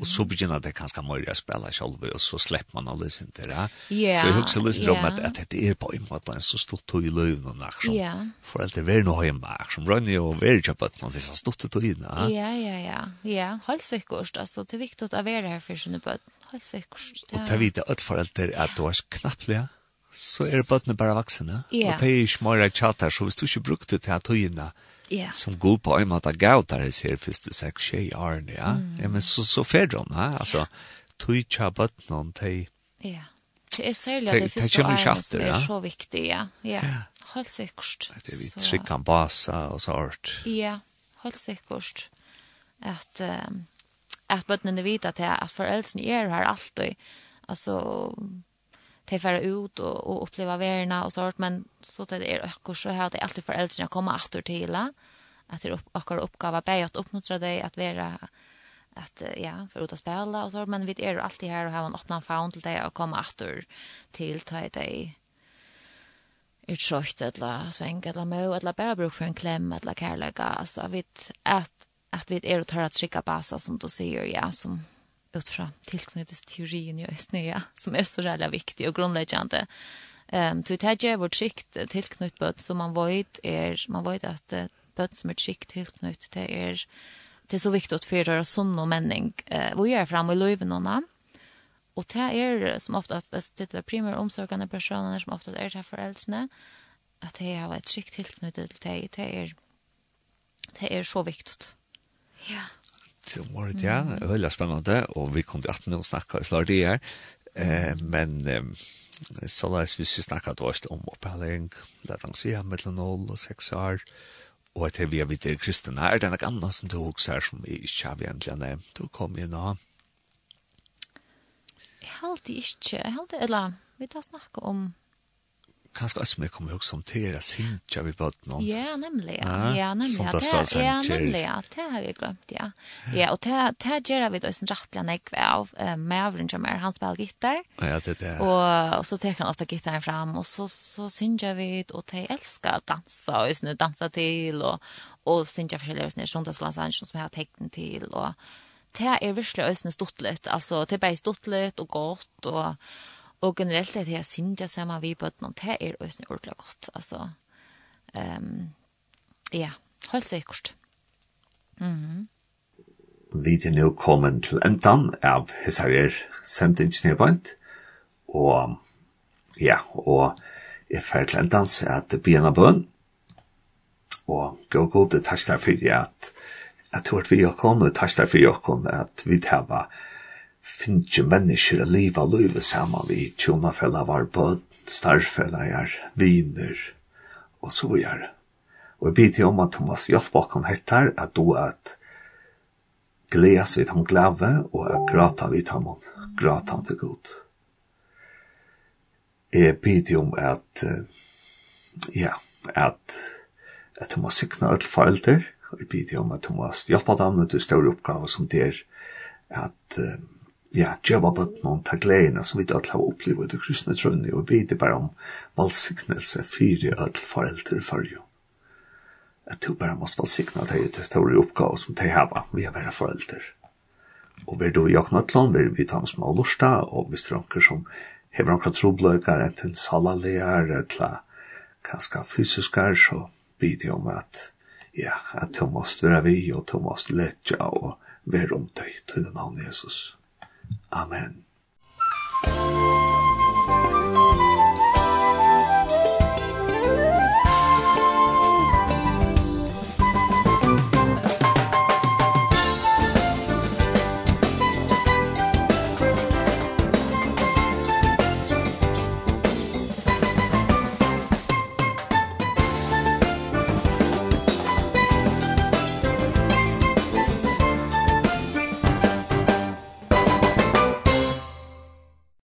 og så begynner det kanskje mer å spille selv, og så slipper man alle sin til det. Så jeg husker litt om at, at det er på en måte en så stort tog i løven og nær, som yeah. for alt det er noe hjemme, som rønner og være til bøtna, det er så stort tog i det. Ja, ja, ja, ja, helt sikkert, altså. Det er viktig å være her for sine bøtna, helt sikkert. Og det er vidt at foreldre at du er knapplig, ja så er bøttene bare vaksne. Yeah. Og det er ikke mer tjater, så hvis du ikke brukte det her tøyene, yeah. som god på en måte gav der jeg ser første seks tjej årene, ja. Mm. ja men så, så fer hun, ja. altså, tøy tja bøttene, de... Ja, det er særlig at det første årene som er ja? så viktig, ja. ja. ja. Helt sikkert. Det er vi trykker basa og så hørt. Ja, helt sikkert. At, um, at bøttene vet at, at foreldrene er her alltid, altså de färra ut och, och uppleva värna och sånt men så att det är akkur så här att det alltid föräldrarna kommer att åter till att det är ökor uppgåva bäj att uppmuntra dig att vara att ja for ut å spela och så men vi är alltid här och har en öppen famn till dig och komma åter till till dig utskjøtt eller sveng eller mø eller bare bruk for en klem eller kærløyga. Altså, vi at, at vi er å ta at skikka basa, som du sier, ja, som utfra tilknyttes teorien i Östnea som är så jävla viktig och grundläggande. Ehm til det här vårt skikt tillknytt bøtt, så man vet är man vet att bøtt som er skikt tillknytt det är det är så viktigt för deras sånn och menning. Uh, vad gör fram i löven och og det är som oftast det är primära omsorgende personer som oftast är til foreldrene, at att det er ett skikt tillknytt til det det är det är så viktigt. Ja. Yeah til morgen, ja. Det var veldig spennende, og vi kom til 18 og snakket i flere dager. Eh, men eh, så la oss hvis vi snakket også om opphelling, la oss si mellom 0 og 6 år, og at vi er videre kristne her, det er noe annet som du også er som vi ikke har egentlig nevnt, du kom inn og... Jeg halte ikke, jeg halte, eller, vi tar snakke om kanskje også mer kommer også om til å synge vi på noen. Ja, nemlig, ja. Ja, nemlig, ja. Det, ja, nemlig, ja. Det har vi glemt, ja. Ja, og det, det gjør vi da sin rettelig nekve av uh, Mavren som er, han spiller gitar. Ja, det er det. Og, og så tar han ofte gitarren fram, og så, så synger vi, og de elsker å danse, og sånn danse til, og, og synger forskjellige sånne sjundagslansanser som jeg har tekten til, og det er virkelig også stort litt, altså det er bare stort litt og godt, og Og generelt det her sinja sammen vi bøtten, og det er også ordentlig godt, altså. Um, ja, helt sikkert. Mm -hmm. Vi er nå kommet til endan av Hesarier Semtingsnebant, og ja, og jeg fer til endan så at det blir Bianna Bøn, og gå god, takk der for at at du har vi og kom, og takk der for at vi tar finnes mennesker å leve og leve sammen vi tjonafeller var bød, starfeller, viner og så videre. Og jeg biter om at Thomas hjelp bakom hettar at du at gledas vid ham glave og at grata vid ham grata han til god. Jeg biter om at ja, at at Thomas sykna alle foreldre og jeg biter om at Thomas hjelp dem til større oppgave som det er at uh, ja, djeva bøtnån ta gledene som vi alle har opplevd i kristne trønne og bidde bare om valsignelse fyri alle foreldre for jo. At du bare måtte valgsikne deg til store oppgave som de har vi har vært foreldre. Og vi du i oknatlån, vi vi tar små lorsta, og hvis det er noen som hever noen trobløkere, enten salalear, eller kanskje fysiskar, så bidde om at ja, at du måtte være vi, og du måtte lette og være om deg til den navn Jesus. Amen.